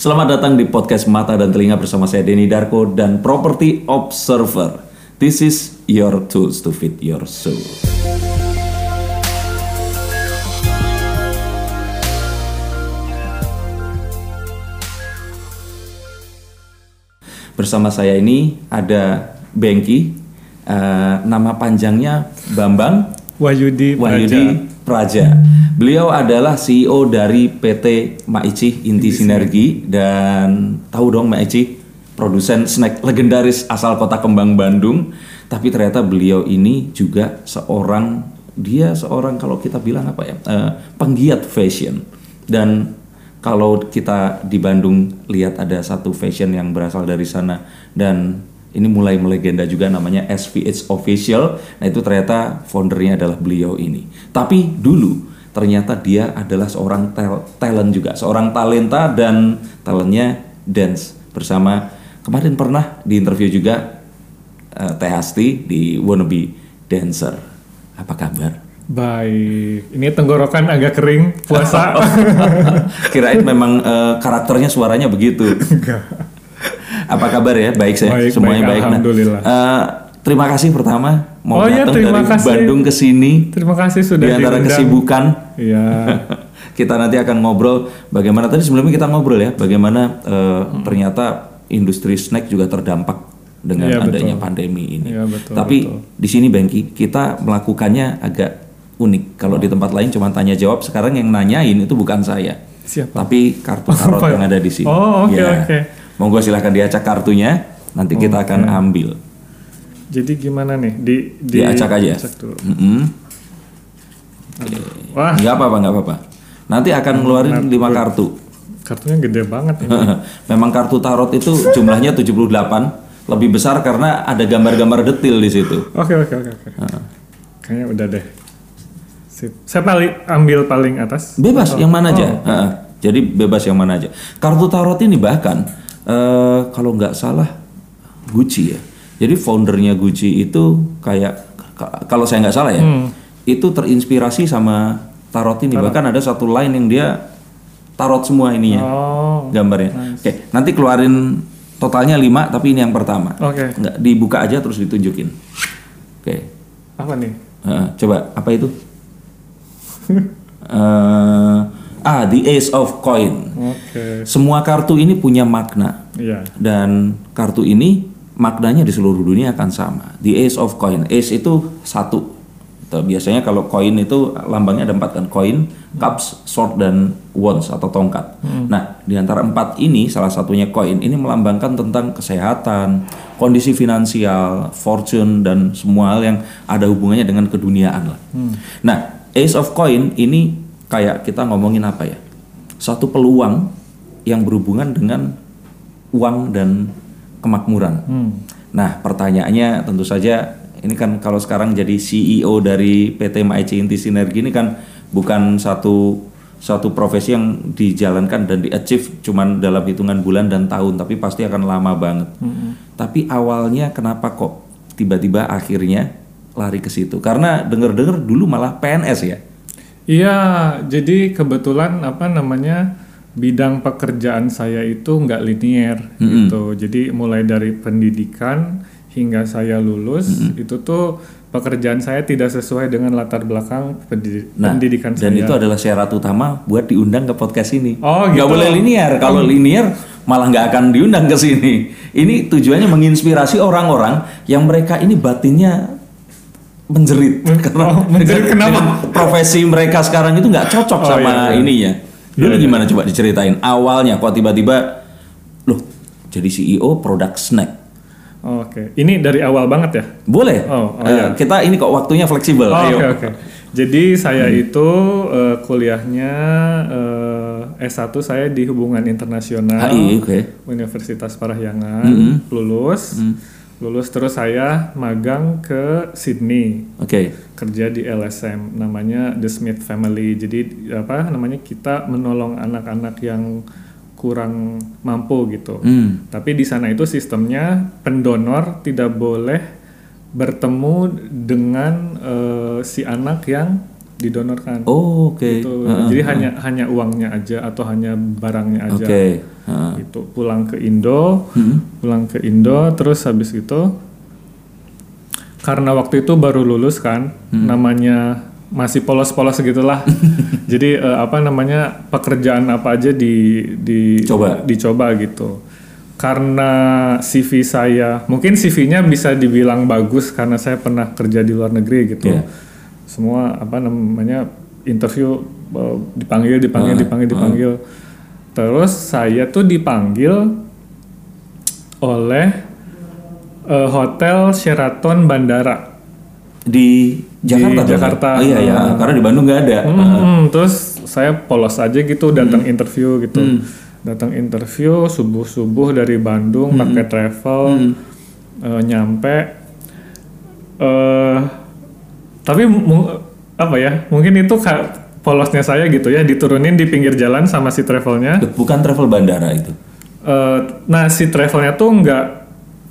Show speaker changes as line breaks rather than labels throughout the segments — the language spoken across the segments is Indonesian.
Selamat datang di podcast Mata dan Telinga bersama saya Denny Darko dan Property Observer. This is your tools to fit your soul. Bersama saya ini ada Bengki, eh, nama panjangnya Bambang
Wahyudi
Wahyudi Praja. Beliau adalah CEO dari PT Maici Inti Sinergi dan tahu dong Maici produsen snack legendaris asal kota Kembang Bandung. Tapi ternyata beliau ini juga seorang dia seorang kalau kita bilang apa ya eh, penggiat fashion dan kalau kita di Bandung lihat ada satu fashion yang berasal dari sana dan ini mulai melegenda juga namanya SVH Official. Nah itu ternyata foundernya adalah beliau ini. Tapi dulu ternyata dia adalah seorang tel- talent juga, seorang talenta dan talentnya dance bersama kemarin pernah di interview juga eh, Teh Hasti di Wannabe Dancer. Apa kabar?
Baik, ini tenggorokan agak kering puasa.
Kirain memang eh, karakternya suaranya begitu. Apa kabar ya? Baik saya,
Baik,
semuanya
baik,
baik. Nah,
alhamdulillah.
eh, terima kasih pertama mau
Oh iya,
datang
terima
dari
kasih.
Bandung ke sini
Terima kasih sudah
di antara
diundang.
kesibukan.
Iya.
kita nanti akan ngobrol bagaimana tadi sebelumnya kita ngobrol ya, bagaimana eh, ternyata industri snack juga terdampak dengan
betul.
adanya pandemi ini.
Iya, betul,
Tapi
betul.
di sini Bengki kita melakukannya agak unik. Kalau di tempat lain cuma tanya jawab, sekarang yang nanyain itu bukan saya.
Siapa?
Tapi kartu tarot
ya?
yang ada di sini.
Oh, oke,
Ya.
oke.
Monggo silahkan diacak kartunya, nanti kita akan ambil.
Jadi gimana nih? Di di
Diacak aja.
acak dulu.
Mm-mm.
Wah,
Nggak apa-apa, nggak apa-apa. Nanti akan ngeluarin 5 kartu.
kartunya gede banget ini.
Memang kartu tarot itu jumlahnya 78, lebih besar karena ada gambar-gambar detil di situ.
Oke, oke, oke, oke. Kayaknya udah deh. Sip. Saya paling ambil paling atas.
Bebas yang mana aja. Heeh. Jadi bebas yang mana aja. Kartu tarot ini bahkan eh, kalau nggak salah Gucci ya. Jadi foundernya Gucci itu kayak ka- kalau saya nggak salah ya, itu terinspirasi sama tarot ini. Bahkan ada satu line yang dia tarot semua ininya.
Oh.
gambarnya. Oke, nanti keluarin totalnya 5 tapi ini yang pertama.
Oke.
Nggak dibuka aja terus ditunjukin. Oke.
Apa nih?
Heeh, coba apa itu? Eh, ah, the Ace of Coin.
Oke.
Semua kartu ini punya makna
Iya.
dan kartu ini maknanya di seluruh dunia akan sama. The Ace of Coin. Ace itu satu. Atau Biasanya kalau koin itu lambangnya ada empat kan, koin, cups, sword dan wands atau tongkat. Nah, di antara empat ini salah satunya koin ini melambangkan tentang kesehatan, kondisi finansial, fortune dan semua hal yang ada hubungannya dengan keduniaan lah. Nah, Ace of Coin ini kayak kita ngomongin apa ya? Satu peluang yang berhubungan dengan uang dan kemakmuran. Nah, pertanyaannya tentu saja ini kan kalau sekarang jadi CEO dari PT MIC Inti Sinergi ini kan bukan satu satu profesi yang dijalankan dan di-achieve cuman dalam hitungan bulan dan tahun, tapi pasti akan lama banget. Tapi awalnya kenapa kok tiba-tiba akhirnya lari ke situ? Karena denger-dengar dulu malah PNS ya.
Iya, jadi kebetulan apa namanya bidang pekerjaan saya itu nggak linear gitu. Jadi mulai dari pendidikan hingga saya lulus itu tuh pekerjaan saya tidak sesuai dengan latar belakang pendidi-
Nah,
pendidikan
dan
saya.
itu adalah syarat utama buat diundang ke podcast ini.
Oh,
Nggak
gitu.
boleh linear. Kalau linear malah nggak akan diundang ke sini. Ini tujuannya menginspirasi orang-orang yang mereka ini batinnya menjerit karena
oh, menjerit
dengan-
kenapa?
dengan profesi mereka sekarang itu nggak cocok
Oh,
sama
iya, iya.
ininya. Dulu gimana coba diceritain awalnya kok tiba-tiba loh jadi CEO produk snack.
Oke, ini dari awal banget ya.
Boleh.
Oh, oh,
Eh, kita ini kok waktunya fleksibel.
Oh. Oke oke. Jadi saya itu eh, kuliahnya eh, S1 saya di hubungan internasional
HI, oke.
Universitas Parahyangan, lulus. Lulus terus saya magang ke Sydney
Oke.
kerja di LSM namanya The Smith Family. Jadi apa namanya kita menolong anak-anak yang kurang mampu gitu.
Hmm.
Tapi di sana itu sistemnya pendonor tidak boleh bertemu dengan eh, si anak yang didonorkan.
Oh, oke.
Gitu. Jadi hanya hanya uangnya aja atau hanya barangnya aja.
Oke.
Gitu. Pulang ke Indo, pulang ke Indo, terus habis itu karena waktu itu baru lulus kan, namanya masih polos-polos gitulah. Jadi eh, apa namanya pekerjaan apa aja di di
Coba.
dicoba gitu. Karena CV saya, mungkin CV-nya bisa dibilang bagus karena saya pernah kerja di luar negeri gitu.
Iya.
Semua apa namanya interview eh, dipanggil, dipanggil, dipanggil, dipanggil. Terus saya tuh dipanggil oleh eh, hotel Sheraton Bandara.
Di Jakarta. ya?
Jakarta.
Oh, iya ya, karena di Bandung nggak ada.
Hmm, terus saya polos aja gitu datang
Hmm.
interview gitu. Datang interview subuh-subuh dari Bandung
Hmm.
pakai travel eh, nyampe eh tapi apa ya? Mungkin itu polosnya saya gitu ya diturunin di pinggir jalan sama si travelnya.
Bukan travel bandara itu.
Eh, nah si travelnya tuh nggak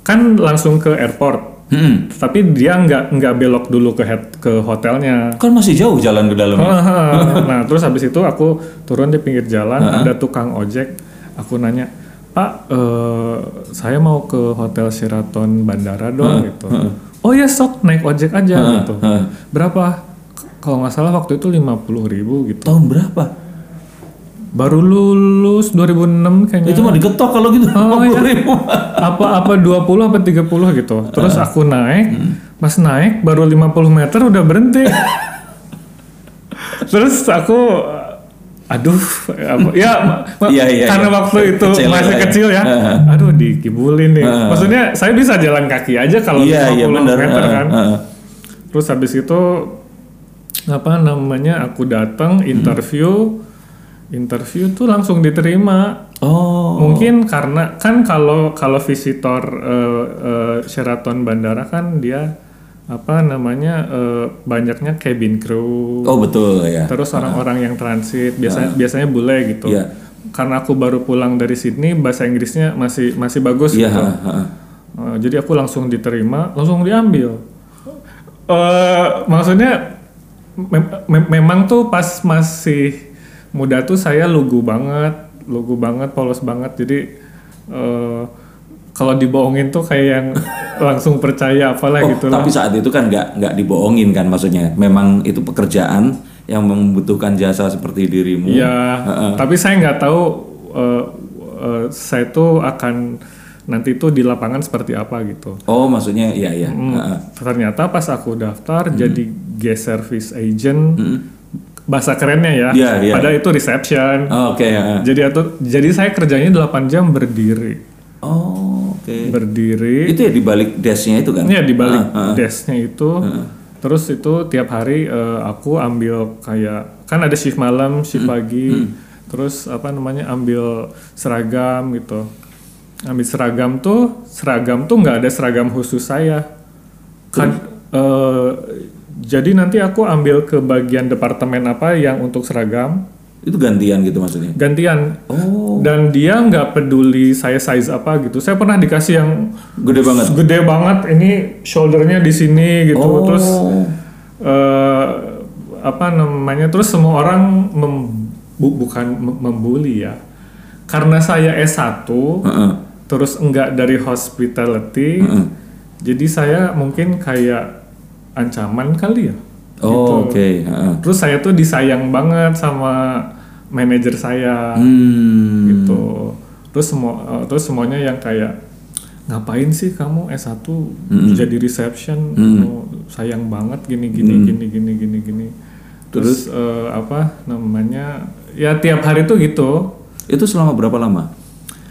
kan langsung ke airport.
Hmm.
Tapi dia nggak nggak belok dulu ke head, ke hotelnya.
Kan masih jauh jalan ke dalam.
nah terus habis itu aku turun di pinggir jalan ada tukang ojek aku nanya pak eh, saya mau ke hotel Sheraton Bandara dong gitu oh ya sok naik ojek aja gitu berapa K- kalau nggak salah waktu itu 50.000 ribu gitu
Tahun berapa?
baru lulus 2006 kayaknya
Itu mah digetok kalau gitu.
Oh, iya.
50.000.
apa apa 20 apa 30 gitu terus aku naik pas naik baru 50 meter udah berhenti terus aku aduh apa, ya
Iya, iya,
karena
iya.
waktu itu
Kecil
masih
ya.
kecil ya aduh dikibulin nih maksudnya saya bisa jalan kaki aja kalau
Iya,
50
iya benar.
meter kan
Heeh.
terus habis itu apa namanya aku datang interview interview tuh langsung diterima
Oh.
Mungkin karena kan kalau kalau visitor eh, eh, Sheraton bandara kan dia apa namanya eh, banyaknya cabin crew,
Oh betul ya.
terus orang-orang yang transit biasanya biasanya bule gitu.
Iya.
Karena aku baru pulang dari Sydney bahasa Inggrisnya masih masih bagus
Iya.
gitu.
heeh.
Eh, jadi aku langsung diterima, langsung diambil. eh maksudnya mem- mem- memang tuh pas masih muda tuh saya lugu banget, lugu banget, polos banget. Jadi eh kalau dibohongin tuh kayak yang langsung percaya apalah
Oh,
gitu lah.
tapi saat itu kan nggak nggak dibohongin kan maksudnya. Memang itu pekerjaan yang membutuhkan jasa seperti dirimu.
Iya, tapi saya nggak tahu eh, eh, saya tuh akan nanti tuh di lapangan seperti apa gitu.
Oh maksudnya iya iya.
Hmm. Ternyata pas aku daftar
Hmm.
jadi guest service agent, bahasa kerennya ya.
Iya, iya.
Padahal itu reception.
Oh, Oke. heeh.
Jadi atau jadi saya kerjanya 8 jam berdiri,
Oh oke.
berdiri.
Itu ya di balik desknya itu kan?
Iya di balik
Ah, ah.
desknya itu. Terus itu tiap hari eh, aku ambil kayak kan ada shift malam, shift
Hmm.
pagi. Terus apa namanya ambil seragam gitu. Ambil seragam tuh seragam tuh nggak ada seragam khusus saya. Kan eh, jadi nanti aku ambil ke bagian departemen apa yang untuk seragam
Itu gantian gitu maksudnya?
gantian.
Oh
Dan dia nggak peduli saya size apa gitu. Saya pernah dikasih yang
gede banget.
gede banget ini shouldernya di sini gitu
Oh.
terus eh, apa namanya terus semua orang mem- bu- bukan mem- membuli ya karena saya S1
Heeh.
terus enggak dari hospitality jadi saya mungkin kayak ancaman kali ya
Oh oke. heeh.
terus saya tuh disayang banget sama manajer saya
Hmm.
gitu. Terus semua eh, terus semuanya yang kayak ngapain sih kamu S1 jadi reception? Oh, sayang banget gini gini gini gini gini gini. Terus? Eh, apa namanya ya tiap hari tuh gitu.
Itu selama berapa lama?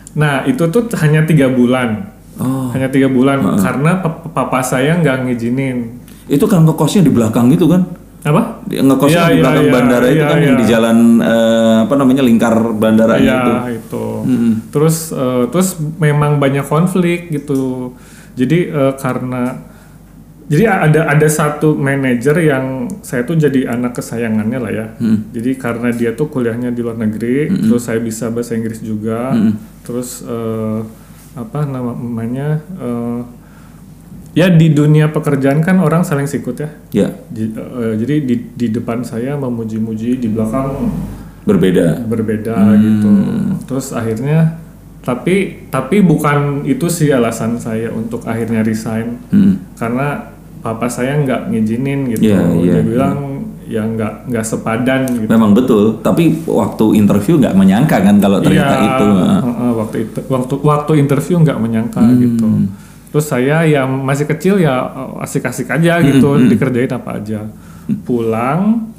nah itu tuh hanya tiga bulan.
Oh.
hanya tiga bulan karena pap- papa saya nggak ngizinin.
Itu kan ngekosnya di belakang gitu kan?
Apa
Di- Ngekosnya
Iya,
di
iya,
belakang
iya,
bandara itu
iya,
kan yang
iya.
di jalan eh, apa namanya lingkar bandaranya
Iya
itu.
itu. Terus eh, terus memang banyak konflik gitu. Jadi eh, karena jadi ada ada satu manajer yang saya tuh jadi anak kesayangannya lah ya. Jadi karena dia tuh kuliahnya di luar negeri, terus saya bisa bahasa Inggris juga. Terus eh, apa nama- namanya eh, ya di dunia pekerjaan kan orang saling sikut ya.
Ya
Ji- eh, jadi di di depan saya memuji-muji, di belakang
berbeda.
berbeda gitu. Terus akhirnya tapi tapi bukan itu sih alasan saya untuk akhirnya resign
Hmm.
karena papa saya nggak ngizinin gitu
Iya, iya,
dia bilang ya nggak nggak sepadan gitu
Memang betul, tapi waktu interview nggak menyangka kan kalau ternyata
Iya,
itu. Heeh.
heeh, waktu itu waktu waktu interview nggak menyangka
Hmm.
gitu terus saya yang masih kecil ya asik-asik aja gitu
Hmm,
dikerjain apa aja pulang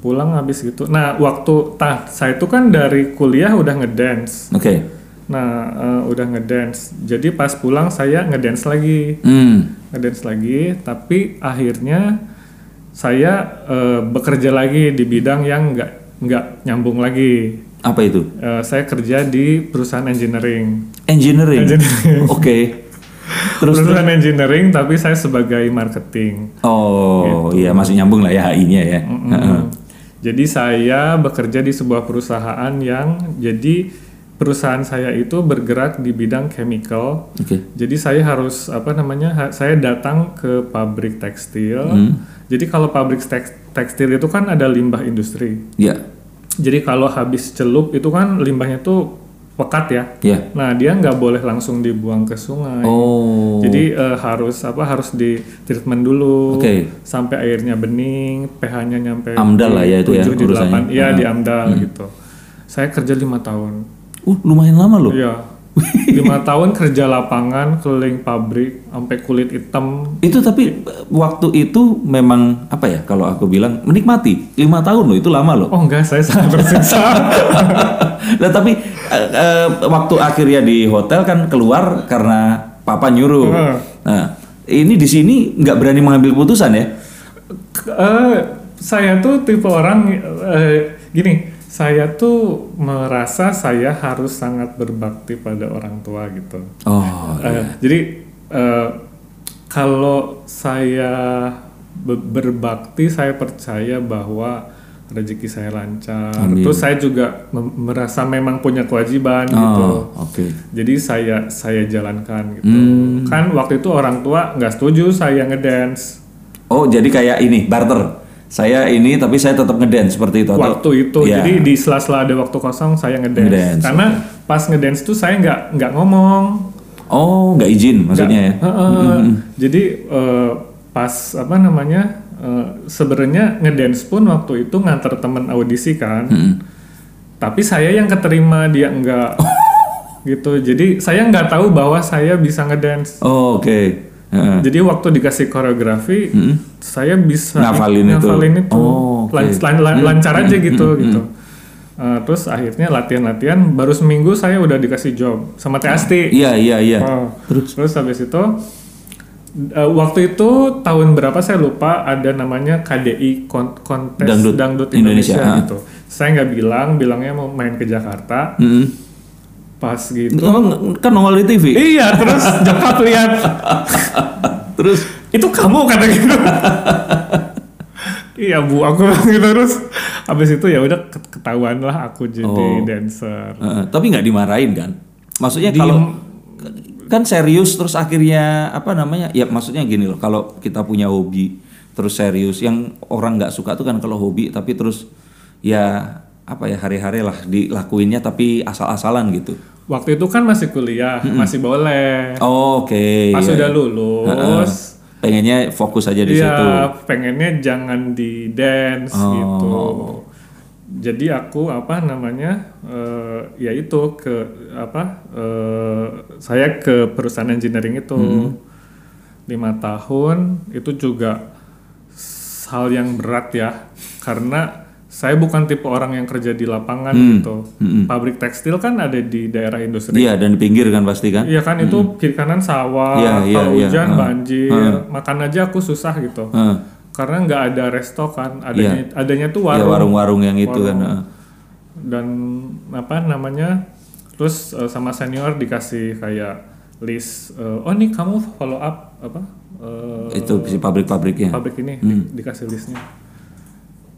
pulang habis gitu nah waktu tah saya itu kan dari kuliah udah ngedance
Oke.
nah eh, udah ngedance jadi pas pulang saya ngedance lagi
Hmm.
ngedance lagi tapi akhirnya saya eh, bekerja lagi di bidang yang nggak nggak nyambung lagi
Apa itu?
Eh, saya kerja di perusahaan engineering
Engineering.
Engineering.
Oke. Terus
perusahaan engineering tapi saya sebagai marketing
oh iya masih nyambung lah ya HI-nya ya. Heeh.
jadi saya bekerja di sebuah perusahaan yang jadi perusahaan saya itu bergerak di bidang chemical
Oke.
Jadi saya harus apa namanya? ha- Saya datang ke pabrik tekstil.
Hmm.
Jadi kalau pabrik teks- tekstil itu kan ada limbah industri.
Ya.
Jadi kalau habis celup itu kan limbahnya tuh pekat ya.
Ya.
Nah dia nggak boleh langsung dibuang ke sungai.
Oh.
Jadi eh, harus apa? Harus di treatment dulu
Oke.
sampai airnya bening, pH-nya nyampe
Amdal lah ya itu ya
7 di
urusannya.
8. Iya
Ah.
di amdal gitu. Saya kerja lima tahun.
Uh lumayan lama loh.
Iya. lima tahun kerja lapangan keliling pabrik sampai kulit hitam.
Itu tapi eh, waktu itu memang apa ya kalau aku bilang menikmati lima tahun loh itu lama loh.
Oh enggak, saya sangat tersiksa.
nah tapi eh, eh, waktu akhirnya di hotel kan keluar karena papa nyuruh.
Heeh.
Nah ini di sini nggak berani mengambil putusan ya?
Eh, saya tuh tipe orang eh, gini, saya tuh merasa saya harus sangat berbakti pada orang tua gitu.
Oh
Eh, Jadi eh, kalau saya be- berbakti, saya percaya bahwa rezeki saya lancar.
Amin.
Terus saya juga merasa memang punya kewajiban gitu.
Oh, oke.
Jadi saya saya jalankan gitu.
Hmm.
Kan waktu itu orang tua nggak setuju saya ngedance.
Oh jadi kayak ini barter. Saya ini tapi saya tetap ngedance seperti itu. atau-
Waktu itu
Iya.
jadi di sela-sela ada waktu kosong saya ngedance.
Ngedance,
Karena pas ngedance tuh saya nggak nggak ngomong.
Oh nggak izin maksudnya ya?
Heeh. Jadi eh, pas apa namanya? Eh, sebenarnya ngedance pun waktu itu nganter temen audisi kan.
Mm-mm.
Tapi saya yang keterima dia enggak. gitu. Jadi saya nggak tahu bahwa saya bisa ngedance.
Oh oke. Heeh.
Jadi waktu dikasih koreografi, saya bisa
Ngafalin itu.
ngafalin itu.
Oh, oke.
Lan- lan- lan- lancar aja gitu gitu. Uh, terus akhirnya latihan-latihan, baru seminggu saya udah dikasih job sama Teh Asti.
Iya iya iya.
Oh, terus terus habis itu uh, waktu itu tahun berapa saya lupa ada namanya KDI kon- kontes
Dangdut
dangdut,
Indonesia,
Indonesia, gitu. Saya nggak bilang, bilangnya mau main ke Jakarta.
Mm-mm.
Pas gitu.
Oh, kan nongol di TV.
Iya, terus nyokap lihat
Terus
itu kamu kata gitu iya bu aku gitu terus habis itu ya udah ket- ketahuan lah aku jadi
Oh.
dancer
Heeh, tapi nggak dimarahin kan? Maksudnya
Diem.
kalau kan serius terus akhirnya apa namanya? Ya maksudnya gini loh, kalau kita punya hobi terus serius, yang orang nggak suka tuh kan kalau hobi tapi terus ya apa ya hari-hari lah dilakuinnya tapi asal-asalan gitu.
waktu itu kan masih kuliah masih boleh
Oh, Oke.
pas
iya.
udah lulus
pengennya fokus aja di situ.
Iya, pengennya jangan di dance
Oh.
gitu. Jadi aku apa namanya eh, ya itu ke apa eh, saya ke perusahaan engineering itu
Hmm.
lima tahun itu juga hal yang berat ya karena saya bukan tipe orang yang kerja di lapangan gitu. Pabrik tekstil kan ada di daerah industri.
Iya dan di pinggir kan pasti kan?
Iya kan itu kiri kanan sawah, kalau
iya.
hujan
Heeh.
banjir, makan aja aku susah gitu.
Heeh.
Karena nggak ada resto kan, adanya adanya tuh
Ya
warung
warung-warung yang itu kan.
dan apa namanya, terus eh, sama senior dikasih kayak list, eh, oh nih kamu follow up apa eh,
Itu si pabrik-pabriknya.
pabrik ini di- dikasih listnya.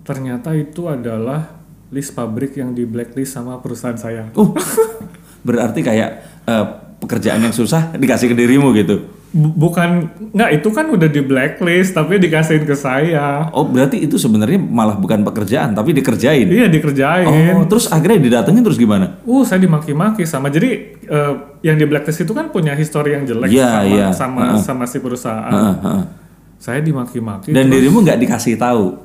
Ternyata itu adalah list pabrik yang di blacklist sama perusahaan saya.
Oh, berarti kayak eh, pekerjaan yang susah dikasih ke dirimu gitu.
Bu- bukan nggak itu kan udah di blacklist tapi dikasihin ke saya
Oh, berarti itu sebenarnya malah bukan pekerjaan tapi dikerjain.
iya dikerjain
Oh, terus akhirnya didatengin terus gimana?
uh saya dimaki-maki sama jadi eh, yang di blacklist itu kan punya histori yang jelek
Iya,
sama
iya.
sama
Heeh.
sama si perusahaan
Heeh, heeh.
saya dimaki-maki
Dan dirimu nggak dikasih tahu.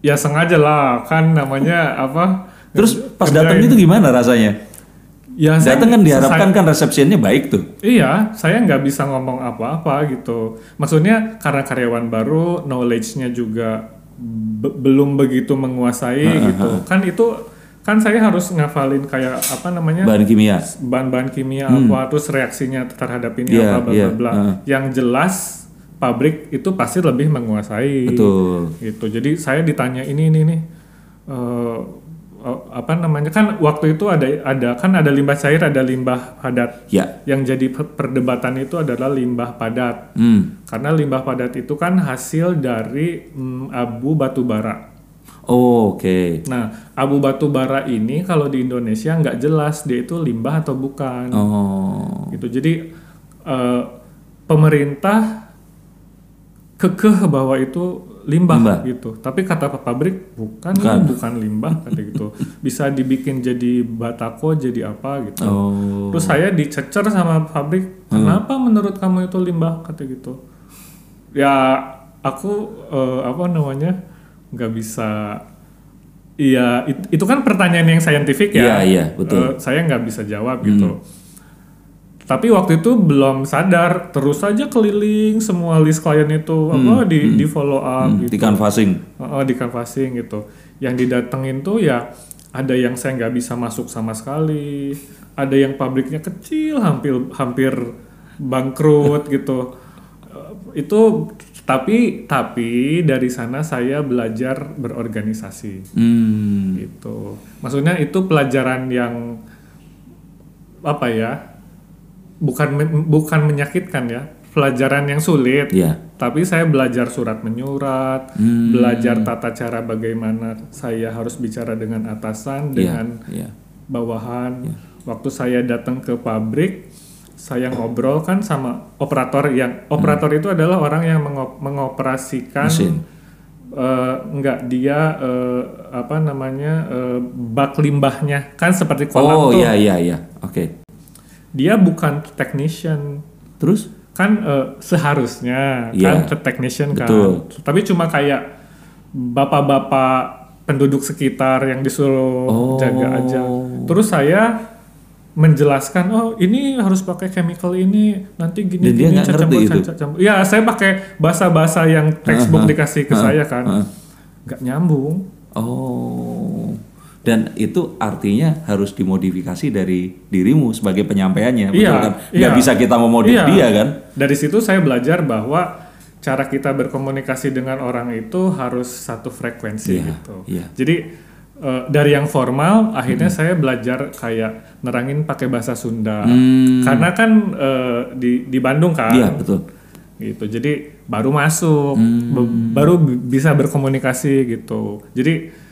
ya sengaja lah kan namanya apa
Terus pas datang itu gimana rasanya?
Ya saya-
kan diharapkan kan resepsinya baik tuh.
Iya, saya nggak bisa ngomong apa-apa gitu. Maksudnya karena karyawan baru, knowledge-nya juga be- belum begitu menguasai gitu. Kan itu kan saya harus ngafalin kayak apa namanya
Bahan kimia.
bahan-bahan kimia apa, terus reaksinya terhadap ini
Hmm. Iya,
apa, bla
iya,
bla
heeh.
Yang jelas pabrik itu pasti lebih menguasai.
Betul.
Gitu. Jadi saya ditanya ini ini nih. eh, eh, apa namanya kan waktu itu ada ada kan ada limbah cair ada limbah padat
Ya.
yang jadi per- perdebatan itu adalah limbah padat.
Hmm.
Karena limbah padat itu kan hasil dari mm, abu batu bara.
Oh, oke.
Nah, abu batu bara ini kalau di Indonesia nggak jelas dia itu limbah atau bukan.
Oh.
Gitu. Jadi eh, pemerintah kekeh bahwa itu limbah,
Limbah.
gitu. Tapi kata pabrik bukan,
Bukan.
bukan limbah kata gitu. Bisa dibikin jadi batako jadi apa gitu.
Oh.
Terus saya dicecer sama pabrik, kenapa menurut kamu itu limbah kata gitu. Ya aku eh, apa namanya nggak bisa. Iya it- itu kan pertanyaan yang saintifik
Iya,
ya.
iya, betul.
Eh, saya nggak bisa jawab gitu. Tapi waktu itu belum sadar, terus saja keliling semua list klien itu apa di di follow up
Hmm,
gitu.
di canvassing.
Oh, di canvassing gitu. Yang didatengin tuh ya ada yang saya nggak bisa masuk sama sekali, ada yang pabriknya kecil, hampir hampir bangkrut gitu. Eh, Itu tapi tapi dari sana saya belajar berorganisasi
Hmm.
gitu. Maksudnya itu pelajaran yang apa ya? Bukan bukan menyakitkan ya, pelajaran yang sulit.
Iya.
Tapi saya belajar surat menyurat,
Hmm.
belajar tata cara bagaimana saya harus bicara dengan
Iya,
atasan, dengan
iya.
bawahan. Waktu saya datang ke pabrik, saya ngobrol kan sama operator yang operator itu adalah orang yang mengo- mengoperasikan
Mesin.
eh, enggak dia eh, apa namanya eh, bak limbahnya kan seperti kolam
Oh,
tuh.
iya iya iya. Oke.
Dia bukan technician
Terus?
kan eh, seharusnya
Iya,
kan ke technician kan
betul.
tapi cuma kayak bapak-bapak penduduk sekitar yang disuruh
Oh.
jaga aja terus saya menjelaskan oh ini harus pakai chemical ini nanti gini
Dan
gini
nggak ngerti
campur-
itu?
campur. ya saya pakai bahasa-bahasa yang textbook
Heeh,
dikasih ke
heeh,
saya kan
heeh.
nggak nyambung
Oh. Dan itu artinya harus dimodifikasi dari dirimu sebagai penyampaiannya, betul
Iya,
kan?
iya.
Nggak bisa kita memodif
Iya.
dia kan?
Dari situ saya belajar bahwa cara kita berkomunikasi dengan orang itu harus satu frekuensi
Iya,
gitu.
iya.
Jadi eh, dari yang formal akhirnya saya belajar kayak nerangin pakai bahasa Sunda.
Hmm.
Karena kan eh, di di Bandung kan.
Iya, betul.
Gitu. Jadi baru masuk,
Hmm.
baru bi- bisa berkomunikasi gitu. Jadi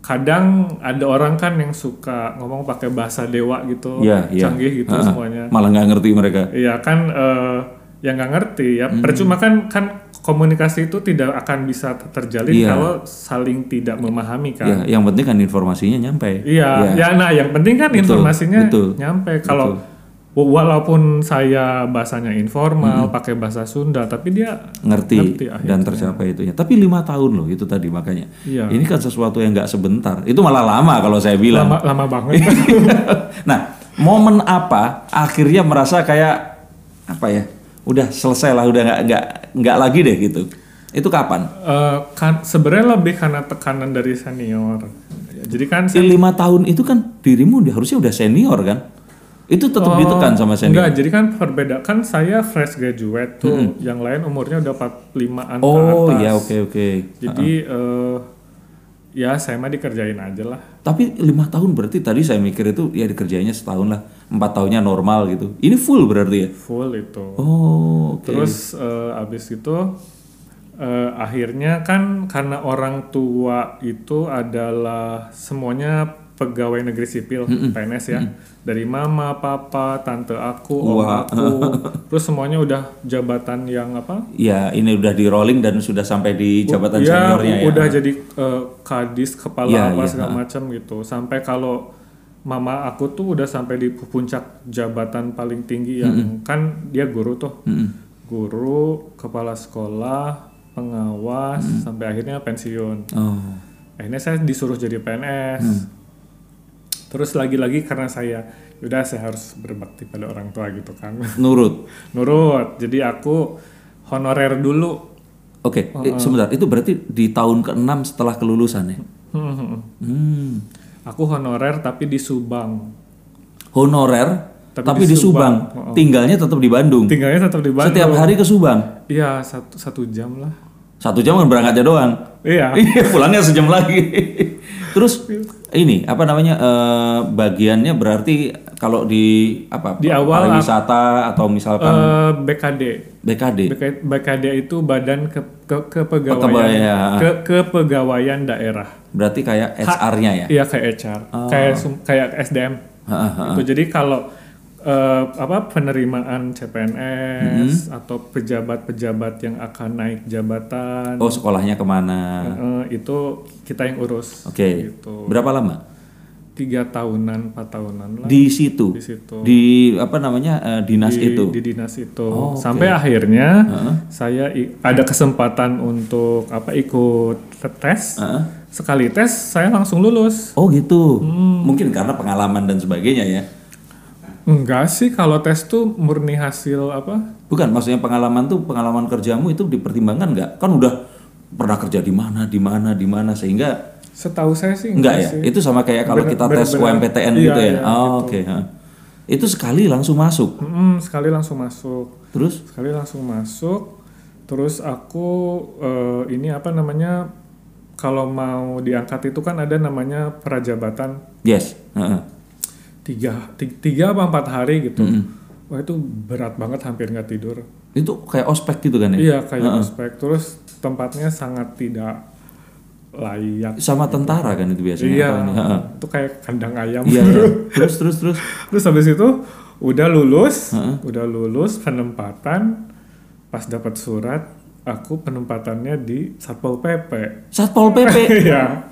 kadang ada orang kan yang suka ngomong pakai bahasa dewa gitu,
Iya, iya.
canggih gitu
Heeh.
semuanya.
Malah nggak ngerti mereka.
Iya kan eh, yang nggak ngerti ya percuma kan kan komunikasi itu tidak akan bisa ter- terjalin
Iya.
kalau saling tidak memahami kan.
Ya, yang penting kan informasinya nyampe.
Iya, ya nah yang penting kan
Betul,
informasinya
betul,
nyampe. Kalau walaupun saya bahasanya informal, pakai bahasa Sunda, tapi dia
ngerti,
Ngerti akhirnya.
dan tercapai itunya. Tapi lima tahun loh itu tadi makanya.
Iya.
Ini kan sesuatu yang nggak sebentar. Itu malah lama kalau saya bilang.
lama lama banget.
nah, momen apa akhirnya merasa kayak apa ya? Udah selesai lah, udah nggak nggak nggak lagi deh gitu. Itu kapan?
Eh, kan sebenarnya lebih karena tekanan dari senior. Ya, Jadi kan
Di lima tahun itu kan dirimu harusnya udah senior kan? Itu tetap ditekan sama senior.
Oh, Enggak, jadi kan berbeda kan saya fresh graduate tuh, yang lain umurnya udah 45-an ke
Oh iya oke oke.
Jadi eh, ya saya mah dikerjain aja lah.
Tapi lima tahun berarti tadi saya mikir itu ya dikerjainnya setahun lah, empat tahunnya normal gitu. Ini full berarti ya?
Full itu.
Oh oke.
Terus eh, abis itu eh, akhirnya kan karena orang tua itu adalah semuanya pegawai negeri sipil PNS ya. Dari mama papa tante aku om
Wah.
aku terus semuanya udah jabatan yang apa?
Ya, ini udah di rolling dan sudah sampai di jabatan
ya
seniornya ya.
udah jadi eh, kadis kepala
Iya,
apa
iya,
segala macam gitu. Sampai kalau mama aku tuh udah sampai di puncak jabatan paling tinggi yang kan dia guru tuh. Guru kepala sekolah pengawas sampai akhirnya pensiun.
Oh.
akhirnya saya disuruh jadi PNS terus lagi-lagi karena saya udah saya harus berbakti pada orang tua gitu kan
Nurut.
nurut jadi aku honorer dulu
Oke, eh, sebentar. Itu berarti di tahun ke-6 setelah kelulusan ya? Hmm.
aku honorer tapi di Subang
Honorer
Tapi
tapi,
di
di Subang. Tinggalnya tetap di Bandung.
tinggalnya tetap di Bandung
Setiap hari ke Subang.
iya satu satu jam lah
Satu jam kan berangkatnya doang.
iya
Iya, pulangnya sejam lagi. Terus ini apa namanya eh, bagiannya berarti kalau di apa
Di awal
pariwisata atau misalkan
Eh, BKD
BKD.
BK- BKD itu badan ke, ke, kepegawaian.
Kepegawaian.
ke, kepegawaian daerah.
Berarti kayak HR-nya ya.
iya kayak HR kayak sum- kayak SDM itu jadi kalau eh, apa penerimaan CPNS atau pejabat-pejabat yang akan naik jabatan
Oh, sekolahnya ke mana?
eh, itu kita yang urus
Oke.
gitu
Berapa lama?
tiga tahunan empat tahunan lah
Di situ.
di situ
Di apa namanya eh, dinas
di,
itu.
di dinas itu
Oh, oke.
sampai akhirnya saya i- ada kesempatan untuk apa ikut tes
Heeh.
sekali tes saya langsung lulus
Oh gitu.
Hmm.
Mungkin karena pengalaman dan sebagainya ya.
Enggak sih kalau tes tuh murni hasil apa
Bukan, maksudnya pengalaman tuh pengalaman kerjamu itu dipertimbangkan nggak? Kan udah pernah kerja di mana, di mana, di mana sehingga
setahu saya sih
enggak ya.
sih.
Itu sama kayak kalau
Bener-
kita tes. UMPTN
Iya,
gitu ya.
iya,
oh, oke. ha. Itu sekali langsung masuk.
Mm, sekali langsung masuk
Terus
sekali langsung masuk terus aku eh, ini apa namanya kalau mau diangkat itu kan ada namanya prajabatan
yes. heeh.
Tiga ti- tiga apa empat hari gitu wah itu berat banget hampir nggak tidur
Itu kayak ospek gitu kan ya?
iya kayak ospek terus tempatnya sangat tidak layak
Sama tentara kan itu biasanya.
iya?
Heeh.
itu kayak kandang ayam
Iya, iya. Terus terus terus.
terus habis itu udah lulus udah lulus penempatan pas dapat surat aku penempatannya di satpol pp
Satpol PP.
iya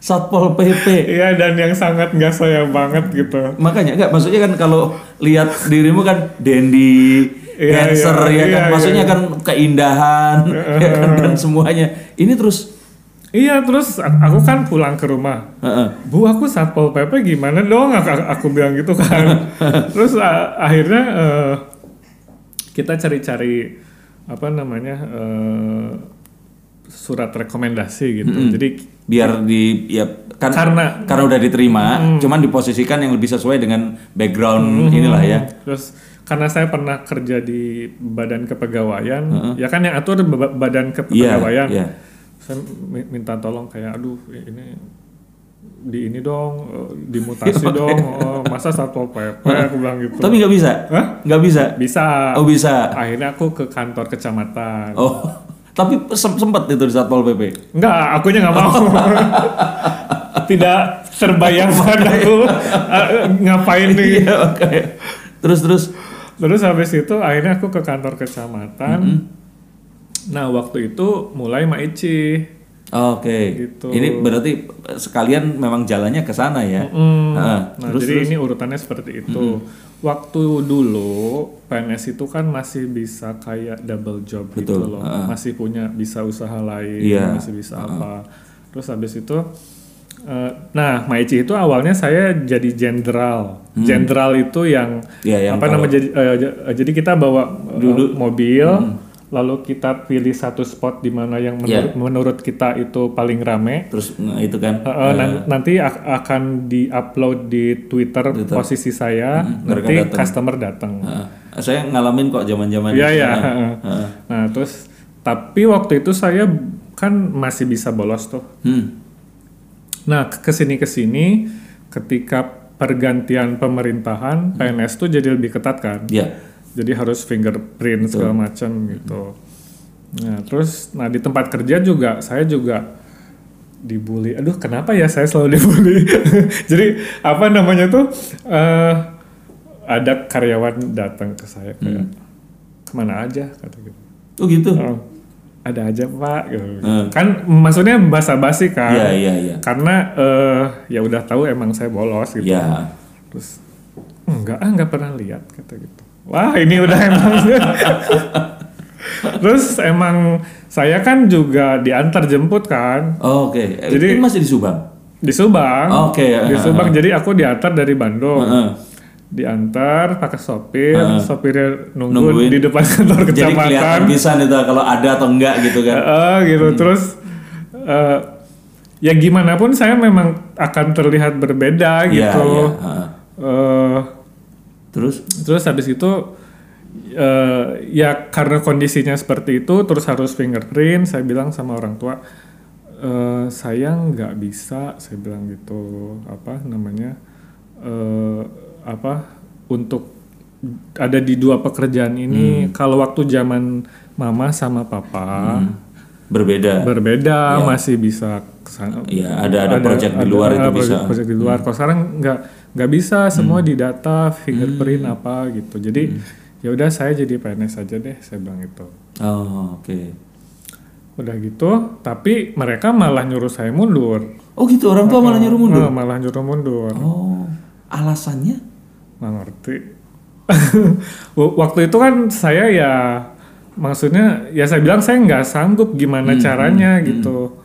Satpol PP.
iya dan yang sangat nggak saya banget gitu.
Makanya enggak maksudnya kan kalau lihat dirimu kan dandy,
Iya,
dancer
iya,
ya kan.
iya,
maksudnya kan keindahan ya kan? Dan semuanya. Ini terus?
Iya terus aku kan pulang ke rumah.
Heeh.
Bu aku satpol pp gimana dong? Aku, aku bilang gitu kan. Terus a- akhirnya eh, kita cari-cari apa namanya eh, surat rekomendasi gitu jadi
biar di ya kan
Karena-
karena udah diterima, cuman diposisikan yang lebih sesuai dengan background inilah ya.
terus karena saya pernah kerja di badan kepegawaian ya kan yang atur ba- badan
Iya,
kepegawaian
iya.
saya mi- minta tolong kayak aduh ini di ini dong eh, dimutasi dong oh, masa satpol pp aku bilang gitu
Tapi nggak bisa. Nggak bisa.
bisa
Oh bisa.
akhirnya aku ke kantor kecamatan
Oh. Tapi sem- sempat itu di Satpol PP.
enggak akunya nggak mau tidak terbayang padaku eh, ngapain nih
Iya, oke. Terus terus
terus habis itu akhirnya aku ke kantor kecamatan nah waktu itu mulai maici
Oke.
Gitu.
Ini berarti sekalian memang jalannya ke sana ya.
Hmm.
Heeh.
Nah,
terus
jadi
terus.
ini urutannya seperti itu. Waktu dulu PNS itu kan masih bisa kayak double job gitu
Betul,
loh.
heeh.
Masih punya bisa usaha lain,
Iya,
masih bisa apa. Terus habis itu eh, nah, Maici itu awalnya saya jadi jenderal. Jenderal itu yang
Hmm. yang
apa
kalau-
nama jadi eh, jadi kita bawa eh,
Dulu-
mobil
Hmm.
Lalu kita pilih satu spot di mana yang
Iya.
menurut, menurut kita itu paling rame.
terus nah, itu kan.
Uh, uh, nan- nanti ak- akan di-upload di Twitter, posisi saya,
mereka
nanti
datang.
customer datang.
Heeh. saya ngalamin kok zaman-zaman
Iya ya.
Heeh.
Nah terus, tapi waktu itu saya kan masih bisa bolos tuh.
Hmm.
Nah ke sini ke sini, ketika pergantian pemerintahan, PNS tuh jadi lebih ketat kan.
Iya.
Jadi harus fingerprint segala macam gitu. Nah terus, nah di tempat kerja juga saya juga dibully. Aduh, kenapa ya saya selalu dibully? Jadi apa namanya tuh? eh ada karyawan datang ke saya kayak
Hmm.
ke mana aja kata gitu.
Oh gitu.
Oh, ada aja pak. Gitu.
Hmm.
Kan maksudnya basa-basi kan?
Iya iya iya.
Karena eh ya udah tahu emang saya bolos gitu.
Iya.
Terus enggak ah nggak pernah lihat kata gitu. Wah ini udah emang. Terus emang saya kan juga diantar jemput kan
Oh, Oke. Eh,
Jadi-
ini masih di Subang.
di Subang.
Oke, ya.
Di Subang. Jadi aku diantar dari Bandung.
Heeh.
Diantar pakai sopir,
Heeh.
sopirnya nunggu
Nungguin.
di depan kantor
Jadi kelihatan
kecamatan.
bisa nih tuh kalau ada atau enggak gitu kan.
Heeh, gitu. Terus eh, ya gimana pun saya memang akan terlihat berbeda
Iya,
gitu.
iya. heeh.
Eh,
Terus
terus habis itu eh, ya karena kondisinya seperti itu terus harus fingerprint saya bilang sama orang tua eh, saya nggak bisa saya bilang gitu apa namanya eh, apa untuk ada di dua pekerjaan ini kalau waktu zaman mama sama papa
berbeda.
berbeda masih bisa ke sana
Iya, ada ada project di luar itu bisa. Hmm.
project di luar kalau sekarang nggak nggak bisa semua di data fingerprint apa gitu. Jadi
Hmm.
ya udah saya jadi PNS aja deh saya bilang itu
Oh, oke.
udah gitu tapi mereka malah nyuruh saya mundur.
Oh gitu, orang tua malah nyuruh mundur.
Eh, malah nyuruh mundur.
Oh, alasannya?
nggak ngerti. Waktu itu kan saya ya maksudnya ya saya bilang saya nggak sanggup gimana
Hmm,
caranya gitu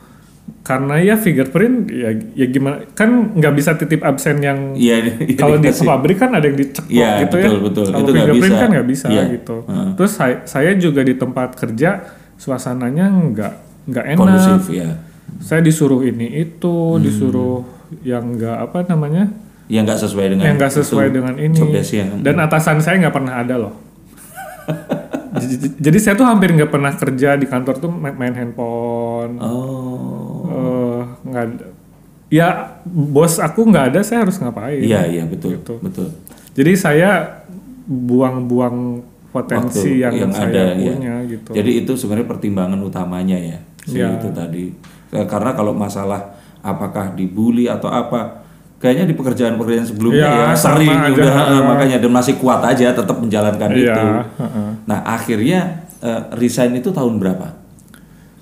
karena ya fingerprint ya ya gimana kan nggak bisa titip absen yang
Iya, iya,
kalau di
dikasih.
pabrik kan ada yang diceklok
Iya,
gitu
betul,
ya
betul.
kalau fingerprint
bisa.
kan nggak bisa
Iya.
gitu
Heeh.
terus saya saya juga di tempat kerja suasananya nggak nggak enak
Kondusif ya.
saya disuruh ini itu
Hmm.
disuruh yang nggak apa namanya
Yang nggak sesuai dengan
yang nggak sesuai
itu,
dengan ini
desk-nya.
dan atasan saya nggak pernah ada loh jadi saya tuh hampir nggak pernah kerja di kantor tuh main, main handphone
Oh.
Nggak ada ya bos aku nggak ada saya harus ngapain
Iya, iya betul.
Gitu.
Betul.
jadi saya buang-buang potensi
Waktu
yang,
yang
saya
ada, ya.
punya gitu
Jadi itu sebenarnya pertimbangan utamanya ya. Si
Iya.
itu tadi. Eh, Karena kalau masalah apakah dibully atau apa, kayaknya di pekerjaan-pekerjaan sebelumnya
Iya,
ya
sama
sering
aja.
udah eh, makanya dan masih kuat aja tetap menjalankan
Iya,
itu. Nah, akhirnya eh, resign itu tahun berapa?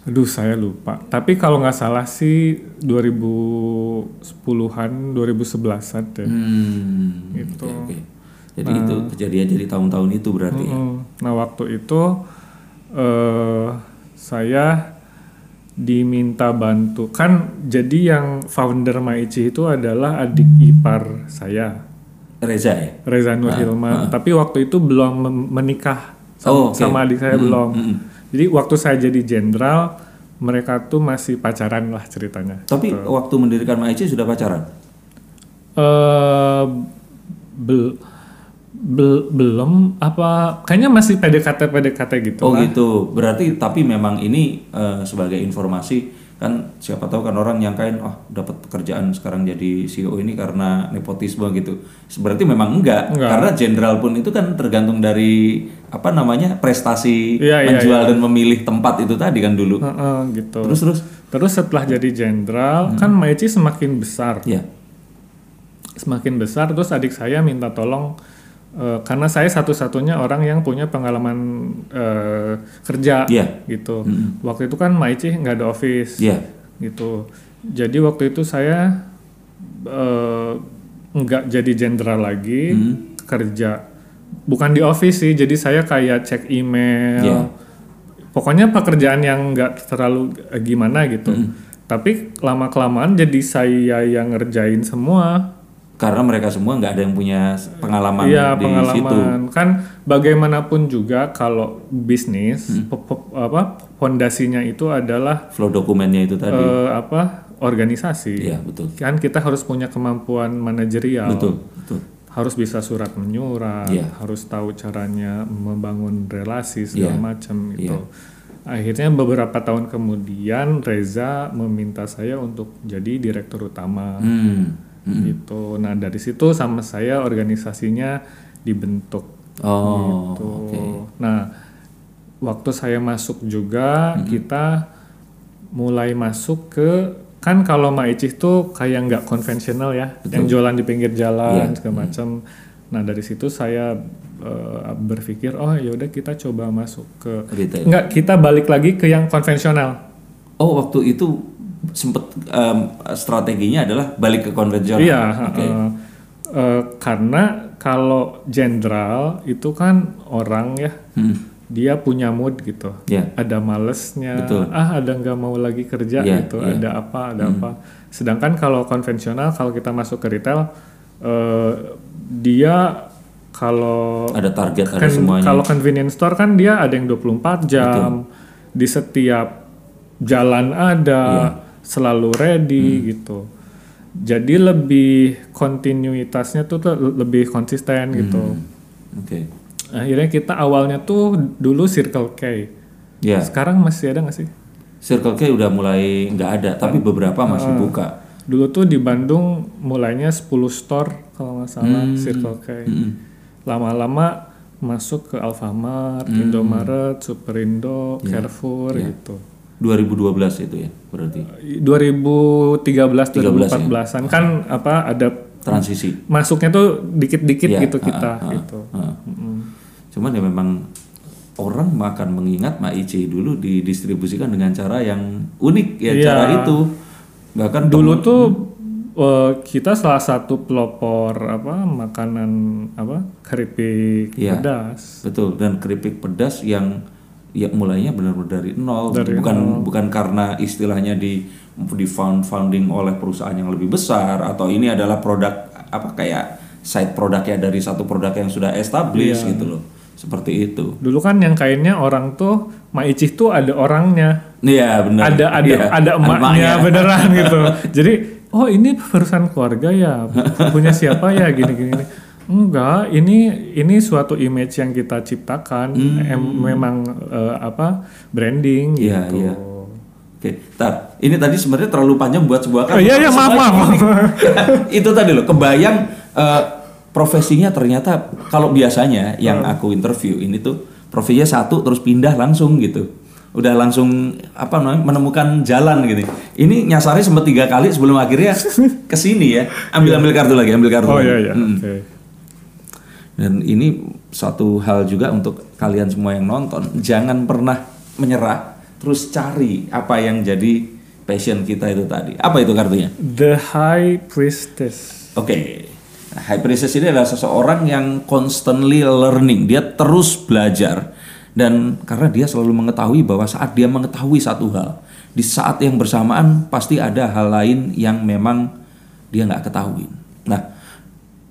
Aduh saya lupa tapi kalau nggak salah sih 2010-an 2011-an deh
Hmm,
Gitu.
oke, oke. Jadi itu kejadian jadi tahun-tahun itu berarti ya.
Mm, Nah waktu itu eh saya diminta bantu kan jadi yang founder Maici itu adalah adik ipar saya
Reza ya?
Reza Nur Hilman tapi waktu itu belum menikah sama,
Oh, oke.
sama adik saya belum jadi waktu saya jadi jenderal mereka tuh masih pacaran lah ceritanya
Tapi waktu mendirikan MAIC sudah pacaran?
eh bel- bel- belum apa kayaknya masih PDKT PDKT gitu
Oh
lah.
gitu. Berarti tapi memang ini eh, sebagai informasi kan siapa tahu kan orang yang kain oh dapat pekerjaan sekarang jadi CEO ini karena nepotisme gitu. Berarti memang enggak,
Enggak.
karena jenderal pun itu kan tergantung dari apa namanya prestasi
Iya, iya,
menjual dan memilih tempat itu tadi kan dulu.
Heeh, gitu.
Terus terus
Terus setelah jadi jenderal kan Maici semakin besar,
ya.
semakin besar. Terus adik saya minta tolong eh, karena saya satu-satunya orang yang punya pengalaman eh, kerja
Iya.
gitu. Waktu itu kan Maici nggak ada office
Iya.
gitu. Jadi waktu itu saya eh, nggak jadi jenderal lagi kerja bukan di office sih. Jadi saya kayak cek email.
Iya.
Pokoknya pekerjaan yang nggak terlalu gimana gitu. Tapi lama kelamaan jadi saya yang ngerjain semua.
Karena mereka semua nggak ada yang punya pengalaman
Iya
di situ.
pengalaman kan bagaimanapun juga kalau bisnis po- apa fondasinya itu adalah
Flow dokumennya itu tadi.
eh, apa organisasi.
Iya, betul.
Kan kita harus punya kemampuan manajerial.
Betul, betul.
Harus bisa surat menyurat,
Iya.
harus tahu caranya membangun relasi segala
Iya.
macam itu. Akhirnya beberapa tahun kemudian Reza meminta saya untuk jadi direktur utama.
Hmm.
Gitu. Nah dari situ sama saya organisasinya dibentuk.
Oh,
gitu.
oke.
Nah waktu saya masuk juga
Hmm.
kita mulai masuk ke kan kalau Maici tuh kayak nggak konvensional ya, yang jualan di pinggir jalan
Iya.
segala macam. Nah dari situ saya eh, berpikir, oh ya udah kita coba masuk ke
Retail.
nggak kita balik lagi ke yang konvensional.
Oh, waktu itu sempet em, strateginya adalah balik ke konvensional.
Iya,
Oke.
eh, eh, karena kalau jenderal itu kan orang ya,
Hmm.
dia punya mood gitu.
Ya.
Ada malesnya,
Betul.
ah ada nggak mau lagi kerja
Iya,
gitu,
iya.
ada apa, ada apa. Sedangkan kalau konvensional, kalau kita masuk ke retail, eh, dia kalau
Ada target, ada
kan
semuanya.
kalau convenience store kan dia ada yang 24 jam di setiap jalan ada
Iya.
Selalu ready
Hmm.
gitu jadi lebih kontinuitasnya tuh tuh lebih konsisten gitu
Hmm. Oke.
akhirnya kita awalnya tuh dulu Circle K
Ya,
sekarang masih ada nggak sih
Circle K udah mulai nggak ada, tapi beberapa masih buka.
dulu tuh di Bandung mulainya 10 store kalau nggak salah
Hmm.
Circle K lama-lama masuk ke Alfamart,
Hmm.
Indomaret, Superindo,
Iya.
Carrefour gitu.
2012 itu ya, berarti
2013
13 ya?
2014-an kan apa ada
transisi.
masuknya tuh dikit-dikit
Iya,
gitu
ah,
kita
ah, ah,
gitu.
ah. Cuman ya memang orang akan mengingat Maici dulu didistribusikan dengan cara yang unik ya
Iya.
cara itu. Bahkan
Dulu tuh eh, kita salah satu pelopor apa makanan apa keripik
Iya.
pedas.
Betul dan keripik pedas yang ya mulainya benar-benar dari nol.
Dari
bukan bukan karena istilahnya di di found founding oleh perusahaan yang lebih besar atau ini adalah produk apa kayak side produknya dari satu produk yang sudah established
Iya.
gitu loh. Seperti itu.
Dulu kan yang kainnya orang tuh Maicih tuh ada orangnya.
iya benar.
Ada ada
Iya,
ada emaknya. beneran gitu. Jadi oh ini perusahaan keluarga ya? Punya siapa ya? Gini gini gini. Enggak ini ini suatu image yang kita ciptakan em- memang eh, apa branding gitu
Iya, iya. Oke, tar. Ini tadi sebenarnya terlalu panjang buat sebuah
Oh, iya, iya, maaf, maaf, maaf.
itu tadi loh, kebayang eh, profesinya ternyata kalau biasanya yang
Hmm.
aku interview ini tuh profesinya satu terus pindah langsung gitu. Udah langsung apa namanya menemukan jalan gitu. Ini nyasarnya sempat tiga kali sebelum akhirnya ke sini ya. Ambil ambil kartu lagi, ambil kartu.
oh
lagi.
iya iya
Mm.
oke
Dan ini satu hal juga untuk kalian semua yang nonton, jangan pernah menyerah, terus cari apa yang jadi passion kita itu tadi. Apa itu kartunya?
the high priestess
Oke. Nah, high priestess ini adalah seseorang yang constantly learning, dia terus belajar dan karena dia selalu mengetahui bahwa saat dia mengetahui satu hal, di saat yang bersamaan pasti ada hal lain yang memang dia nggak ketahui. Nah,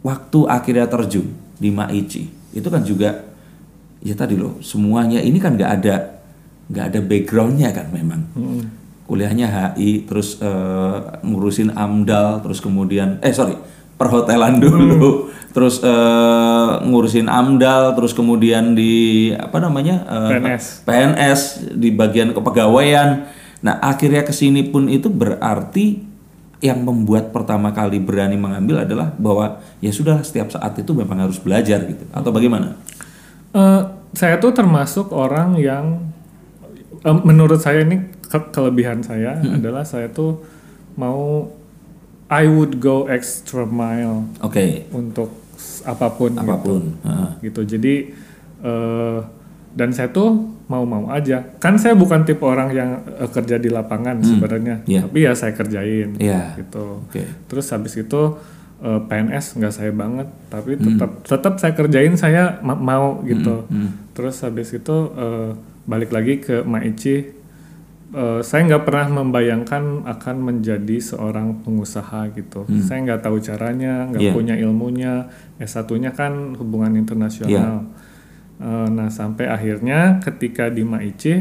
waktu akhirnya terjun di Maichi itu kan juga ya tadi loh semuanya ini kan nggak ada nggak ada backgroundnya kan memang. Kuliahnya HI terus eh, ngurusin AMDAL terus kemudian eh sorry perhotelan dulu. Terus eh, ngurusin AMDAL terus kemudian di apa namanya eh,
PNS.
PNS di bagian kepegawaian. Nah akhirnya ke sini pun itu berarti yang membuat pertama kali berani mengambil adalah bahwa ya sudah setiap saat itu memang harus belajar gitu atau bagaimana
Eh, saya tuh termasuk orang yang eh, menurut saya ini ke- kelebihan saya
Hmm.
adalah saya tuh mau I would go extra mile
oke
untuk s- apa pun, gitu.
apa pun Heeh.
gitu. Jadi eh, dan saya tuh mau-mau aja. Kan saya bukan tipe orang yang eh, kerja di lapangan sebenarnya,
Iya.
tapi ya saya kerjain
Iya.
gitu.
oke
Terus habis itu eh, PNS nggak saya banget, tapi
Hmm.
tetap tetap saya kerjain saya ma- mau gitu.
hmm.
Terus habis itu eh, balik lagi ke Maichi. Eh, saya nggak pernah membayangkan akan menjadi seorang pengusaha gitu. Saya nggak tahu caranya, nggak
Hmm. Iya.
punya ilmunya. S1-nya kan hubungan internasional. Eh, nah sampai akhirnya ketika di Maichi,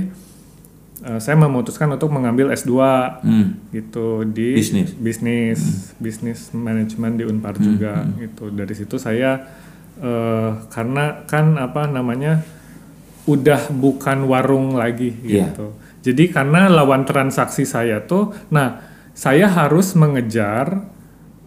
eh, saya memutuskan untuk mengambil S2
Hmm.
gitu di
Bisnis.
bisnis bisnis manajemen di Unpar juga gitu dari situ saya eh, karena kan apa namanya udah bukan warung lagi
Iya.
gitu jadi karena lawan transaksi saya tuh nah saya harus mengejar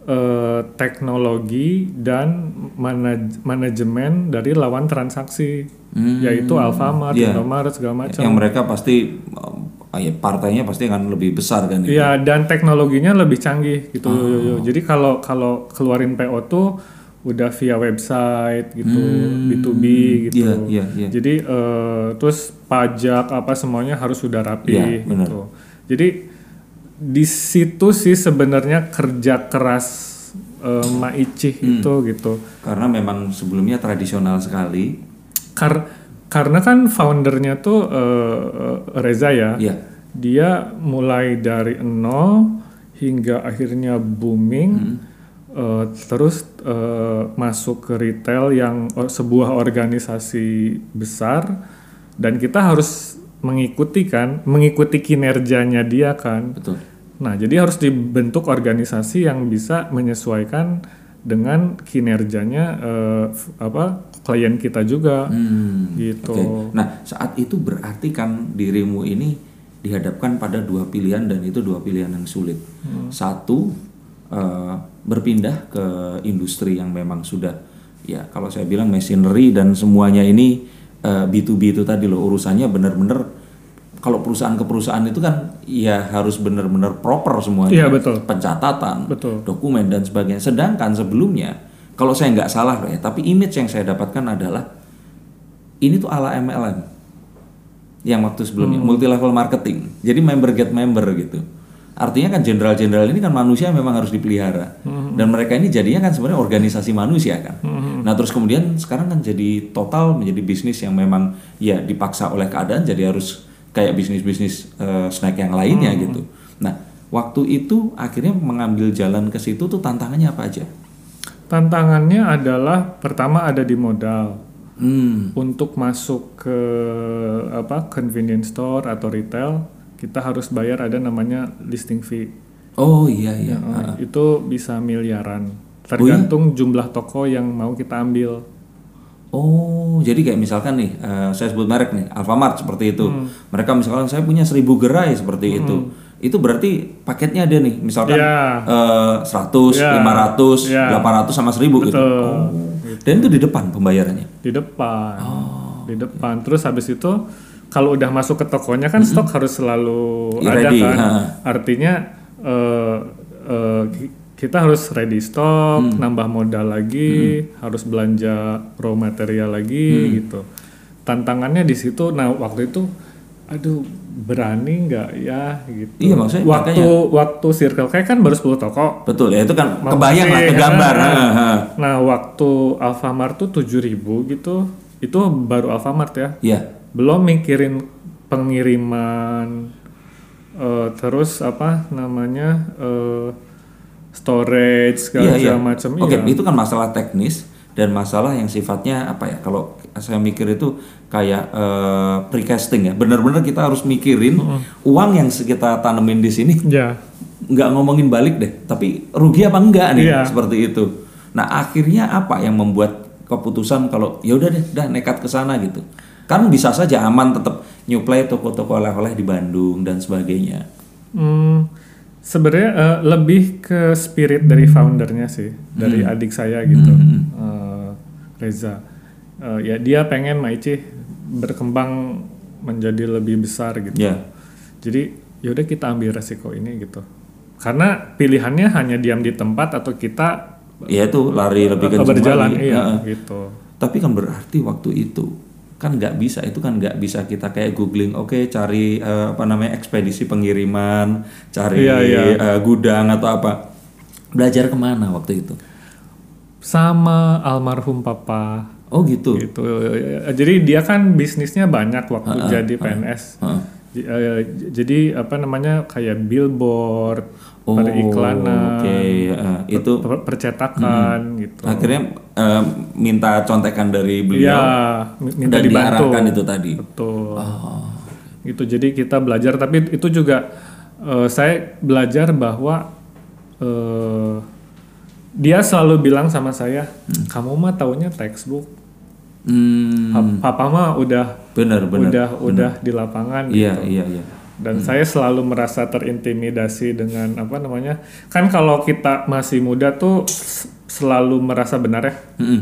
eh, teknologi dan manaj- manajemen dari lawan transaksi
Hmm.
yaitu Alfamart,
Iya.
Indomaret segala macam
yang mereka pasti ah, ya partainya pasti akan lebih besar kan itu.
Iya dan teknologinya lebih canggih gitu.
Oh.
Jadi kalau kalau keluarin PO tuh udah via website gitu, B2B gitu.
Iya, iya, iya.
Jadi eh, terus pajak apa semuanya harus sudah rapi
Iya, benar.
gitu. Jadi di situ sih sebenarnya kerja keras eh, Maicih
Hmm.
itu gitu.
Karena memang sebelumnya tradisional sekali.
Kar karena kan foundernya tuh eh, Reza ya.
Iya.
Dia mulai dari nol hingga akhirnya booming, eh, terus eh, masuk ke retail yang oh, sebuah organisasi besar dan kita harus mengikuti kan, mengikuti kinerjanya dia kan.
Betul.
Nah, jadi harus dibentuk organisasi yang bisa menyesuaikan dengan kinerjanya eh, f- apa klien kita juga
Hmm,
gitu.
Oke. Nah, saat itu berarti kan dirimu ini dihadapkan pada dua pilihan dan itu dua pilihan yang sulit.
Hmm.
Satu eh, berpindah ke industri yang memang sudah ya kalau saya bilang machinery dan semuanya ini eh, B2B itu tadi loh urusannya benar-benar kalau perusahaan ke perusahaan itu kan ya harus benar-benar proper semuanya.
Iya, betul.
Pencatatan,
Betul.
dokumen dan sebagainya. Sedangkan sebelumnya kalau saya nggak salah loh ya, tapi image yang saya dapatkan adalah ini tuh ala MLM yang waktu sebelumnya
Hmm.
multi level marketing jadi member get member gitu artinya kan jenderal-jenderal ini kan manusia memang harus dipelihara
Hmm.
dan mereka ini jadinya kan sebenarnya organisasi manusia kan nah terus kemudian sekarang kan jadi total menjadi bisnis yang memang ya dipaksa oleh keadaan jadi harus kayak bisnis-bisnis eh, snack yang lainnya
Hmm.
gitu nah waktu itu akhirnya mengambil jalan ke situ tuh tantangannya apa aja
Tantangannya adalah pertama ada di modal.
hmm
Untuk masuk ke apa convenience store atau retail, kita harus bayar ada namanya listing fee.
oh iya iya
Nah, itu bisa miliaran. Tergantung jumlah toko yang mau kita ambil.
Oh, jadi kayak misalkan nih, eh, saya sebut merek nih, Alfamart seperti itu.
Hmm.
Mereka misalkan saya punya 1000 gerai seperti itu. Itu berarti paketnya ada nih, misalkan
Ya.
eh, 100,
Ya.
500,
Ya.
800 sama 1000 gitu.
Betul.
Oh. Dan itu di depan pembayarannya.
Di depan.
Oh.
Di depan. Terus habis itu kalau udah masuk ke tokonya kan stok harus selalu
Ya,
ada
ready,
kan.
ha.
Artinya eh, eh, ki- kita harus ready stock,
Hmm.
nambah modal lagi, harus belanja raw material lagi
Hmm.
gitu. Tantangannya di situ. Nah waktu itu, aduh berani nggak ya gitu.
Iya, maksudnya
waktu waktu Circle K kan baru 10 toko.
Betul ya, itu kan kebayang lah, kegambar.
ha. Nah, waktu Alfamart tuh 7000 gitu. Itu baru Alfamart ya.
Iya.
Belum mikirin pengiriman eh, terus apa namanya? eh, storage segala
Iya, iya.
macam
Oke,
iya.
itu kan masalah teknis dan masalah yang sifatnya apa ya? Kalau saya mikir itu kayak eh, precasting ya. Benar-benar kita harus mikirin uang yang kita tanemin di sini
Ya.
nggak ngomongin balik deh, tapi rugi apa enggak nih
Iya.
seperti itu. Nah akhirnya apa yang membuat keputusan kalau ya udah deh, dah nekat ke sana gitu. Kan bisa saja aman tetap nyuplai toko-toko oleh-oleh di Bandung dan sebagainya.
Hmm, sebenarnya eh, lebih ke spirit dari foundernya sih, dari adik saya gitu, eh, Reza. Eh, ya dia pengen Maici berkembang menjadi lebih besar gitu.
Ya,
Jadi yaudah kita ambil resiko ini gitu. Karena pilihannya hanya diam di tempat atau kita
ya itu lari lebih kencang
berjalan,
lagi.
iya
Heeh.
gitu.
Tapi kan berarti waktu itu kan nggak bisa itu kan nggak bisa kita kayak googling oke cari eh, apa namanya ekspedisi pengiriman cari
Iya, iya.
eh, gudang atau apa belajar ke mana waktu itu
Sama almarhum papa
oh gitu
gitu. Jadi dia kan bisnisnya banyak waktu jadi PNS. J- eh, jadi apa namanya kayak billboard,
Oh,
periklanan,
oke, eh, itu
per- percetakan gitu.
akhirnya eh, minta contekan dari
Iya,
beliau
mi- minta
dan
dibantu.
diarahkan itu tadi
Betul.
oh
Gitu. Jadi kita belajar tapi itu juga eh, saya belajar bahwa eh, dia selalu bilang sama saya, kamu mah taunya textbook.
hmm,
Pa- Papa mah udah
benar benar
udah udah di lapangan gitu.
iya iya
Dan saya selalu merasa terintimidasi dengan apa namanya? Kan kalau kita masih muda tuh selalu merasa benar ya.
Mm-mm.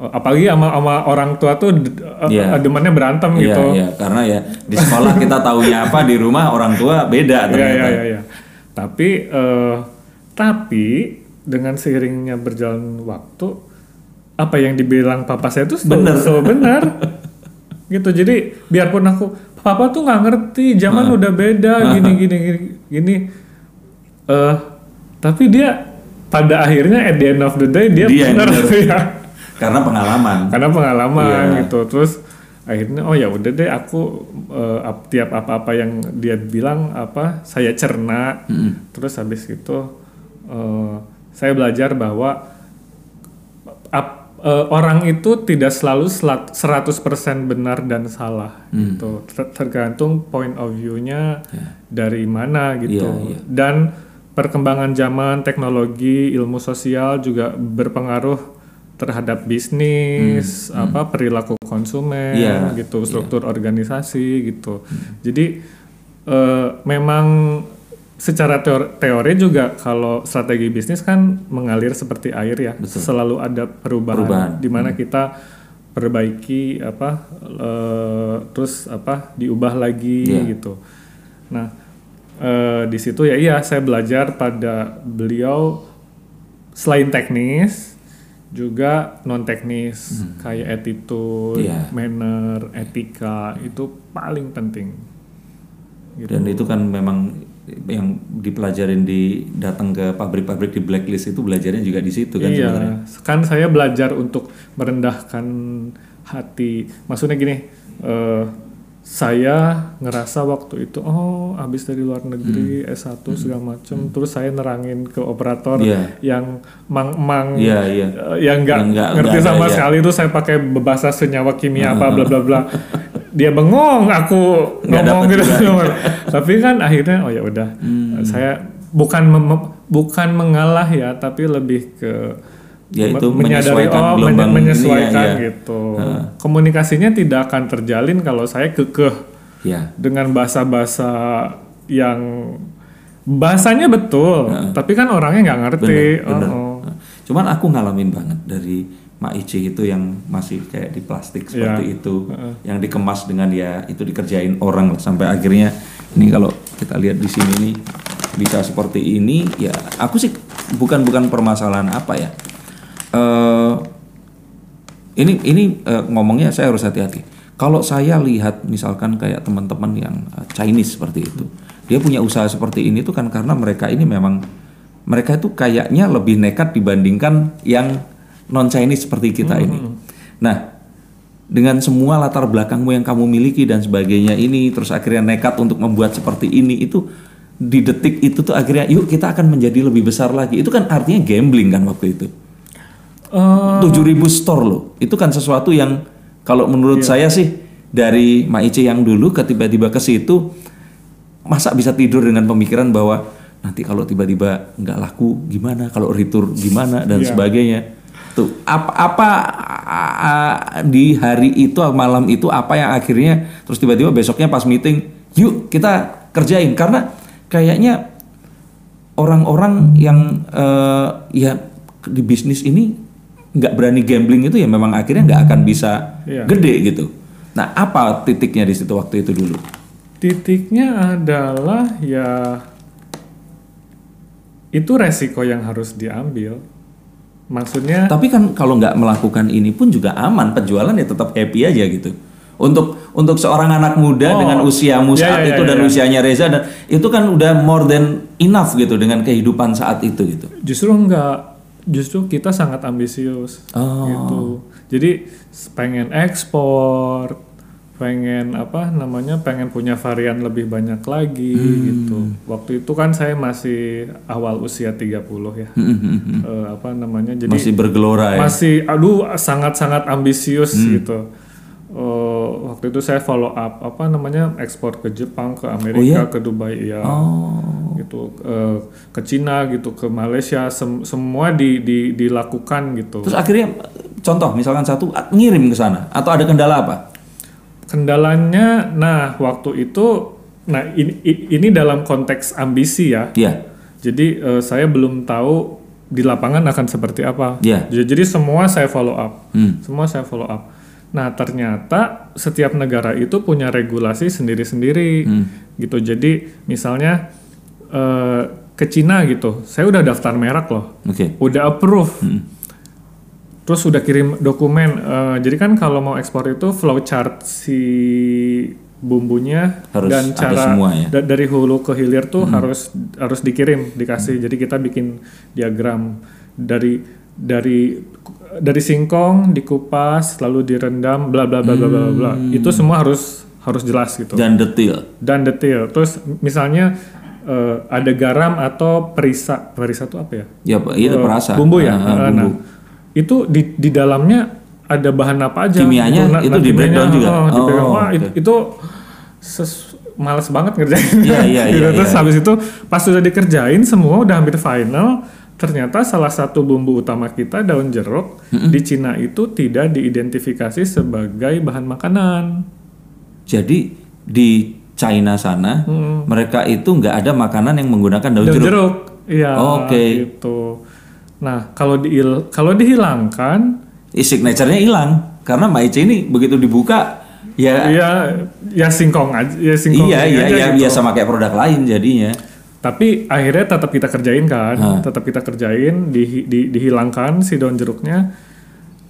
Eh, apalagi sama sama orang tua tuh uh,
Iya.
demannya berantem
Iya,
gitu.
iya, karena ya di sekolah kita taunya apa, di rumah orang tua beda
Iya
ternyata.
iya iya. iya. Tapi eh, tapi dengan seiringnya berjalan waktu apa yang dibilang papa saya tuh selalu benar. gitu. Jadi biarpun aku papa tuh nggak ngerti, zaman udah beda gini gini gini gini. Eh tapi dia pada akhirnya at the end of the day dia,
Dia
benar ya.
Karena pengalaman.
Karena pengalaman
Iya.
gitu. Terus akhirnya oh ya udah deh aku ap- tiap apa-apa yang dia bilang apa saya cerna. Terus habis itu eh, saya belajar bahwa ap- eh, orang itu tidak selalu selat- 100% benar dan salah gitu. Ter- tergantung point of view-nya dari mana gitu.
Iya, iya.
Dan perkembangan zaman, teknologi, ilmu sosial juga berpengaruh terhadap bisnis, apa perilaku konsumen,
Hmm, Iya, Hmm.
gitu, struktur organisasi, gitu. Jadi eh, memang secara teori, teori juga kalau strategi bisnis kan mengalir seperti air ya, selalu ada perubahan,
Perubahan.
di mana kita perbaiki apa, eh, terus apa diubah lagi
Iya.
gitu. Nah eh, di situ ya iya saya belajar pada beliau selain teknis juga non teknis kayak attitude,
Iya.
manner, etika itu paling penting. Gitu.
Dan itu kan memang yang dipelajarin di datang ke pabrik-pabrik di blacklist itu belajarnya juga di situ kan
iya,
sebenarnya.
kan saya belajar untuk merendahkan hati. Maksudnya gini, eh, saya ngerasa waktu itu oh habis dari luar negeri S1 segala macem terus saya nerangin ke operator
Hmm. Iya.
yang mang-mang
Iya, iya.
eh, yang nggak ngerti
nggak ada,
sama
iya.
sekali itu saya pakai bahasa senyawa kimia apa bla bla bla dia bengong aku
Nggak
ngomong gitu tapi kan akhirnya oh ya udah
Hmm.
saya bukan bukan mengalah ya tapi lebih ke
Ya,
me-
itu menyesuaikan gelombang ini,
menyesuaikan
ya, ya.
gitu komunikasinya tidak akan terjalin kalau saya kekeh
Ya.
dengan bahasa-bahasa yang bahasanya betul tapi kan orangnya nggak ngerti
Bener, bener.
Oh, oh.
Cuman aku ngalamin banget dari Mak Ici itu yang masih kayak di plastik seperti
Iya.
itu, yang dikemas dengan ya itu dikerjain orang lah sampai akhirnya ini kalau kita lihat di sini nih bisa seperti ini ya aku sih bukan bukan permasalahan apa ya. eh ini ini eh, ngomongnya saya harus hati-hati. Kalau saya lihat misalkan kayak teman-teman yang eh, Chinese seperti itu, dia punya usaha seperti ini tuh kan karena mereka ini memang mereka itu kayaknya lebih nekat dibandingkan yang non Chinese seperti kita ini. Nah, dengan semua latar belakangmu yang kamu miliki dan sebagainya ini, terus akhirnya nekat untuk membuat seperti ini itu di detik itu tuh akhirnya yuk kita akan menjadi lebih besar lagi. Itu kan artinya gambling kan waktu itu.
Eh,
7000 store loh. Itu kan sesuatu yang kalau menurut saya sih dari Maice yang dulu ke tiba-tiba ke situ masa bisa tidur dengan pemikiran bahwa nanti kalau tiba-tiba nggak laku gimana, kalau retur gimana dan sebagainya. Tuh apa apa a- a- di hari itu malam itu apa yang akhirnya terus tiba-tiba besoknya pas meeting, yuk kita kerjain karena kayaknya orang-orang yang eh, ya di bisnis ini nggak berani gambling itu ya memang akhirnya nggak akan bisa
Iya.
gede gitu. Nah apa titiknya di situ waktu itu dulu?
titiknya adalah ya itu resiko yang harus diambil maksudnya
Tapi kan kalau nggak melakukan ini pun juga aman penjualan ya tetap happy aja gitu. Untuk untuk seorang anak muda
Oh.
dengan usiamu saat
ya,
itu
ya,
dan
ya.
usianya Reza dan itu kan udah more than enough gitu dengan kehidupan saat itu gitu.
justru enggak justru kita sangat ambisius
Oh.
gitu jadi pengen ekspor pengen apa namanya pengen punya varian lebih banyak lagi
Hmm.
gitu waktu itu kan saya masih awal usia 30 ya Eh, apa namanya jadi
Hmm, Masih bergelora ya.
masih aduh sangat-sangat ambisius gitu. Eh, waktu itu saya follow up apa namanya ekspor ke Jepang, ke Amerika, ke Dubai ya.
Oh.
Gitu eh, ke Cina gitu, ke Malaysia sem- semua di, di- dilakukan gitu.
Terus akhirnya contoh misalkan satu ngirim ke sana atau ada kendala apa?
Kendalanya nah waktu itu nah ini ini dalam konteks ambisi ya.
Iya.
Jadi eh, saya belum tahu di lapangan akan seperti apa. J- Jadi semua saya follow up.
Hmm.
Semua saya follow up. Nah, ternyata setiap negara itu punya regulasi sendiri-sendiri
Hmm.
gitu. Jadi misalnya eh, ke Cina gitu, saya udah daftar merek loh,
Oke.
udah approve.
Hmm.
Terus udah kirim dokumen. Eh, jadi kan kalau mau ekspor itu flowchart si bumbunya
Harus
dan cara
semua ya? Hmm.
da- dari hulu ke hilir tuh harus harus dikirim, dikasih. Jadi kita bikin diagram dari dari dari singkong dikupas lalu direndam bla bla bla bla bla bla.
Hmm.
Itu semua harus harus jelas gitu
Dan detail.
dan detail. Terus misalnya eh, ada garam atau perisa. Perisa itu apa ya?
Ya, Pak, iya
Eh,
perasa.
Bumbu ya. Eh,
bumbu.
Nah, itu di di dalamnya ada bahan apa aja?
Kimianya.
Nah,
itu
nah,
di breakdown juga?
oh, di
Oh,
breakdown. Wah,
oke.
itu, itu ses- males banget ngerjain.
Iya, iya,
Gitu.
iya,
Terus
iya.
habis itu pas sudah dikerjain semua udah hampir final. Ternyata salah satu bumbu utama kita daun jeruk di Cina itu tidak diidentifikasi sebagai bahan makanan.
Jadi di China sana mereka itu nggak ada makanan yang menggunakan daun
daun
jeruk.
jeruk. Iya.
Oke.
Gitu. Nah, kalau dihil kalau dihilangkan,
Eh, signature-nya hilang karena Maiche ini begitu dibuka ya
ya ya singkong aja, ya singkong
iya iya
aja
iya
gitu.
biasa pakai produk lain jadinya.
Tapi akhirnya tetap kita kerjain kan,
Ah.
tetap kita kerjain, di, di- dihilangkan si daun jeruknya,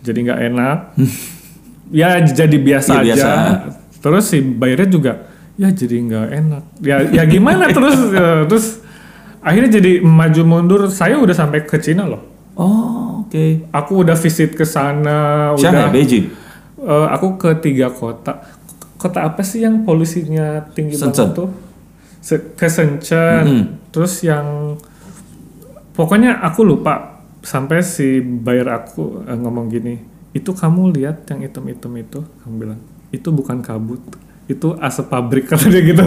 jadi nggak enak. ya jadi biasa
Ya,
aja.
biasa.
Terus si bayarnya juga, ya jadi nggak enak. Ya ya gimana terus eh, terus akhirnya jadi maju mundur. Saya udah sampai ke Cina loh.
Oh, oke.
Aku udah visit ke sana, udah.
Beijing.
eh, aku ke tiga kota. Kota apa sih yang polusinya tinggi
Shenzhen.
banget tuh? Se- ke Shenzhen.
Mm-mm.
Terus yang pokoknya aku lupa sampai si bayar aku eh, ngomong gini, itu kamu lihat yang hitam-hitam itu, kamu bilang itu bukan kabut, itu asap pabrik kata dia gitu.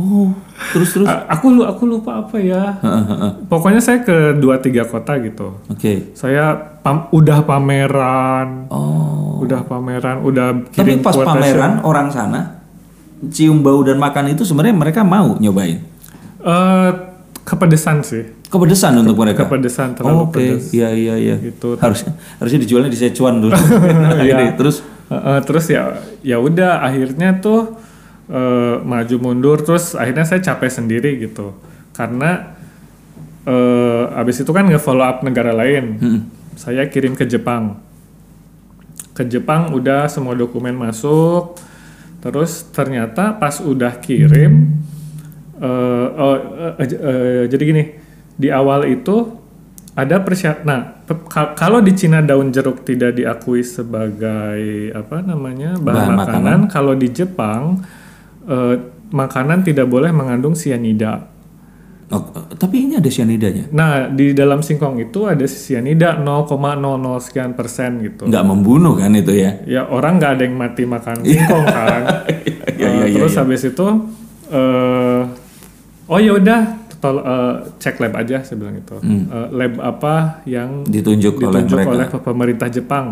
Oh, terus terus.
A- aku lu aku lupa apa ya. Pokoknya saya ke dua tiga kota gitu.
Oke.
Saya pam- udah pameran,
Oh.
udah pameran, udah
Tapi
kirim
pas
quotation.
pameran orang sana cium bau dan makan itu sebenarnya mereka mau nyobain.
Eh, kepedesan sih,
Kepedesan untuk mereka.
kepedesan terlalu pedes.
iya iya iya.
Gitu.
Harusnya harusnya dijualnya di Sichuan dulu. Nah, ini, terus
Eh, eh, terus ya ya udah akhirnya tuh eh, maju mundur terus akhirnya saya capek sendiri gitu. Karena eh, abis itu kan nge-follow up negara lain.
Mm-mm.
saya kirim ke Jepang. Ke Jepang udah semua dokumen masuk. Terus ternyata pas udah kirim eh, oh, eh, eh, eh, jadi gini di awal itu ada persyarat nah kalau di Cina daun jeruk tidak diakui sebagai apa namanya bahan,
Bahan
makanan, kalau di Jepang eh, makanan tidak boleh mengandung sianida
oh, tapi ini ada cyanidanya.
nah di dalam singkong itu ada sianida 0,00 sekian persen gitu.
Nggak membunuh kan itu ya?
ya orang nggak ada yang mati makan singkong kan.
Iya,
Eh,
iya, iya,
terus
iya.
habis itu eh oh ya udah tol- eh, cek lab aja saya bilang itu Eh, lab apa yang
Ditunjuk, oleh
ditunjuk
mereka.
oleh pemerintah Jepang.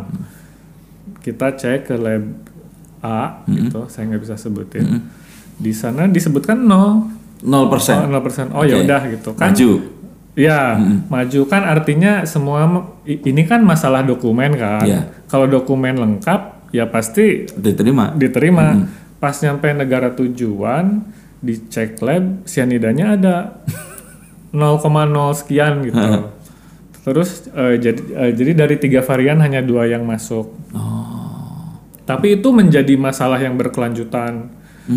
Kita cek ke lab A gitu. Saya nggak bisa sebutin di sana disebutkan nol
0%.
oh, nol persen oh ya
Oke.
udah gitu kan
Maju.
Ya, maju kan artinya semua ini kan masalah dokumen kan.
Iya.
Kalau dokumen lengkap ya pasti
Diterima.
diterima. Pas nyampe negara tujuan dicek lab sianidanya ada 0,0 sekian gitu. Terus eh, jadi eh, jadi dari tiga varian hanya dua yang masuk. Tapi itu menjadi masalah yang berkelanjutan.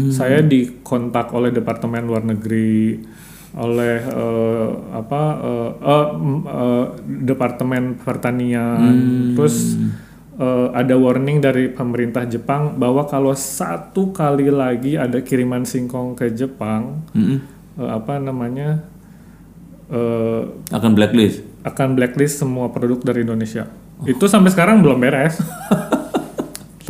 Saya dikontak oleh Departemen Luar Negeri, oleh eh, apa eh, m- eh, Departemen Pertanian, terus eh, ada warning dari pemerintah Jepang bahwa kalau satu kali lagi ada kiriman singkong ke Jepang,
Mm-mm.
eh, apa namanya eh,
Akan blacklist.
akan blacklist semua produk dari Indonesia. Itu sampai sekarang belum beres.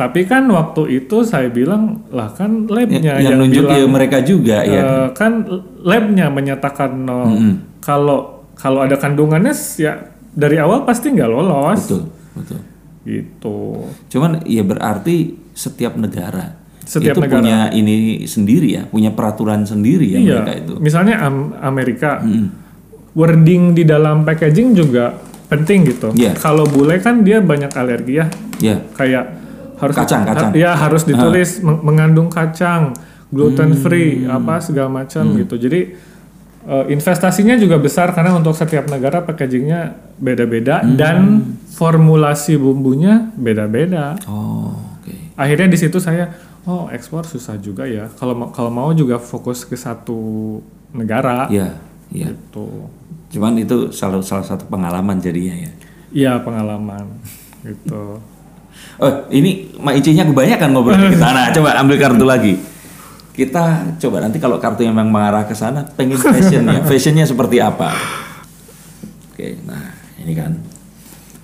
Tapi kan waktu itu saya bilang lah kan labnya
yang,
yang,
nunjuk
bilang
ya mereka juga ya.
eh, kan labnya menyatakan nol. Kalau kalau ada kandungannya ya dari awal pasti nggak lolos.
Betul, betul.
Gitu.
Cuman ya berarti setiap negara
Setiap
itu
negara.
punya ini sendiri ya, punya peraturan sendiri ya
iya.
mereka itu.
Misalnya Am- Amerika wording di dalam packaging juga penting gitu.
Iya.
Kalau bule kan dia banyak alergi ya,
Ya.
kayak harus
Kacang, kacang.
ya harus ditulis meng- mengandung kacang, gluten free,
Hmm.
apa segala macam gitu. Jadi eh, investasinya juga besar karena untuk setiap negara packagingnya beda-beda
Hmm.
dan formulasi bumbunya beda-beda.
Oh, oke.
Akhirnya di situ saya oh ekspor susah juga ya. Kalau kalau mau juga fokus ke satu negara
Iya, iya.
gitu.
Cuman itu salah salah satu pengalaman jadinya ya.
Iya pengalaman gitu.
Oh, ini Mak Icinya kebanyakan ngobrol ke sana. Coba ambil kartu lagi. Kita coba nanti kalau kartu yang memang mengarah ke sana, pengen fashionnya. Fashionnya seperti apa? Oke, nah ini kan.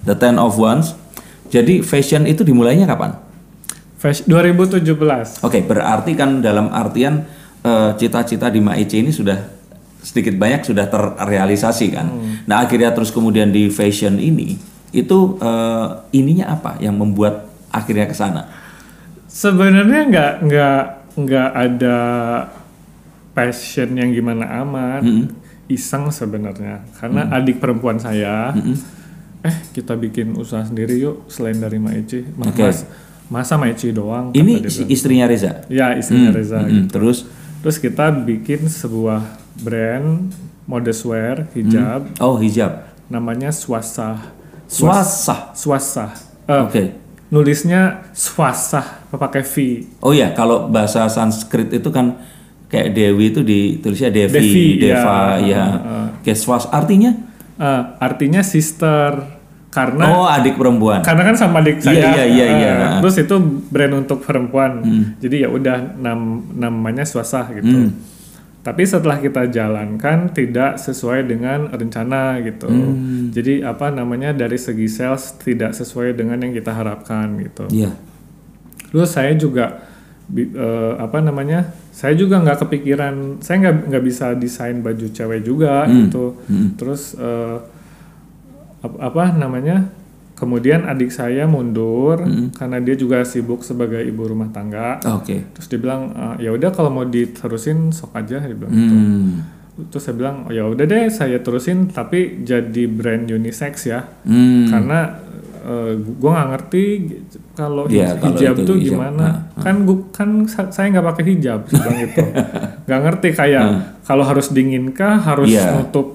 The Ten of Wands. Jadi fashion itu dimulainya kapan?
Fashion 2017.
Oke, berarti kan dalam artian eh, cita-cita di Mak Ici ini sudah sedikit banyak sudah terrealisasi kan. Nah akhirnya terus kemudian di fashion ini itu eh, ininya apa yang membuat akhirnya ke sana?
Sebenarnya nggak nggak nggak ada passion yang gimana amat. Iseng sebenarnya. Karena adik perempuan saya eh kita bikin usaha sendiri yuk selain dari Maici. Ma-
Oke.
Mas, masa Maici doang?
Ini si istrinya Reza.
Ya istrinya Reza.
Mm, Terus,
Terus kita bikin sebuah brand modest wear hijab
oh hijab,
namanya Swasa.
swasah.
Swasa. Eh,
Oke.
Nulisnya swasa pakai V.
Oh ya, kalau bahasa Sanskrit itu kan kayak Dewi itu ditulisnya Devi,
Devi,
Deva,
ya.
ya. Kayak swas artinya?
Eh, artinya sister karena
oh adik perempuan.
karena kan sama adik
Iya,
saya.
iya, iya,
eh,
iya.
Terus itu brand untuk perempuan.
Hmm.
Jadi ya udah nam- namanya swasa gitu. Tapi setelah kita jalankan tidak sesuai dengan rencana gitu.
Hmm.
Jadi apa namanya dari segi sales tidak sesuai dengan yang kita harapkan gitu.
Iya.
Terus saya juga bi- eh, apa namanya? Saya juga nggak kepikiran, saya nggak nggak bisa desain baju cewek juga gitu. Terus eh, ap- apa namanya? Kemudian adik saya mundur karena dia juga sibuk sebagai ibu rumah tangga.
Oke.
Terus dia bilang "Eh, ya udah kalau mau diterusin sok aja dia bilang. gitu.
Hmm.
Terus saya bilang oh ya udah deh saya terusin tapi jadi brand unisex ya
Hmm.
karena eh, gua nggak ngerti kalau
Iya, kalau
hijab tuh
hijab.
gimana
Nah,
kan gua kan sa- saya nggak pakai hijab bilang gitu nggak ngerti kayak kalau harus dingin kah harus
Iya,
nutup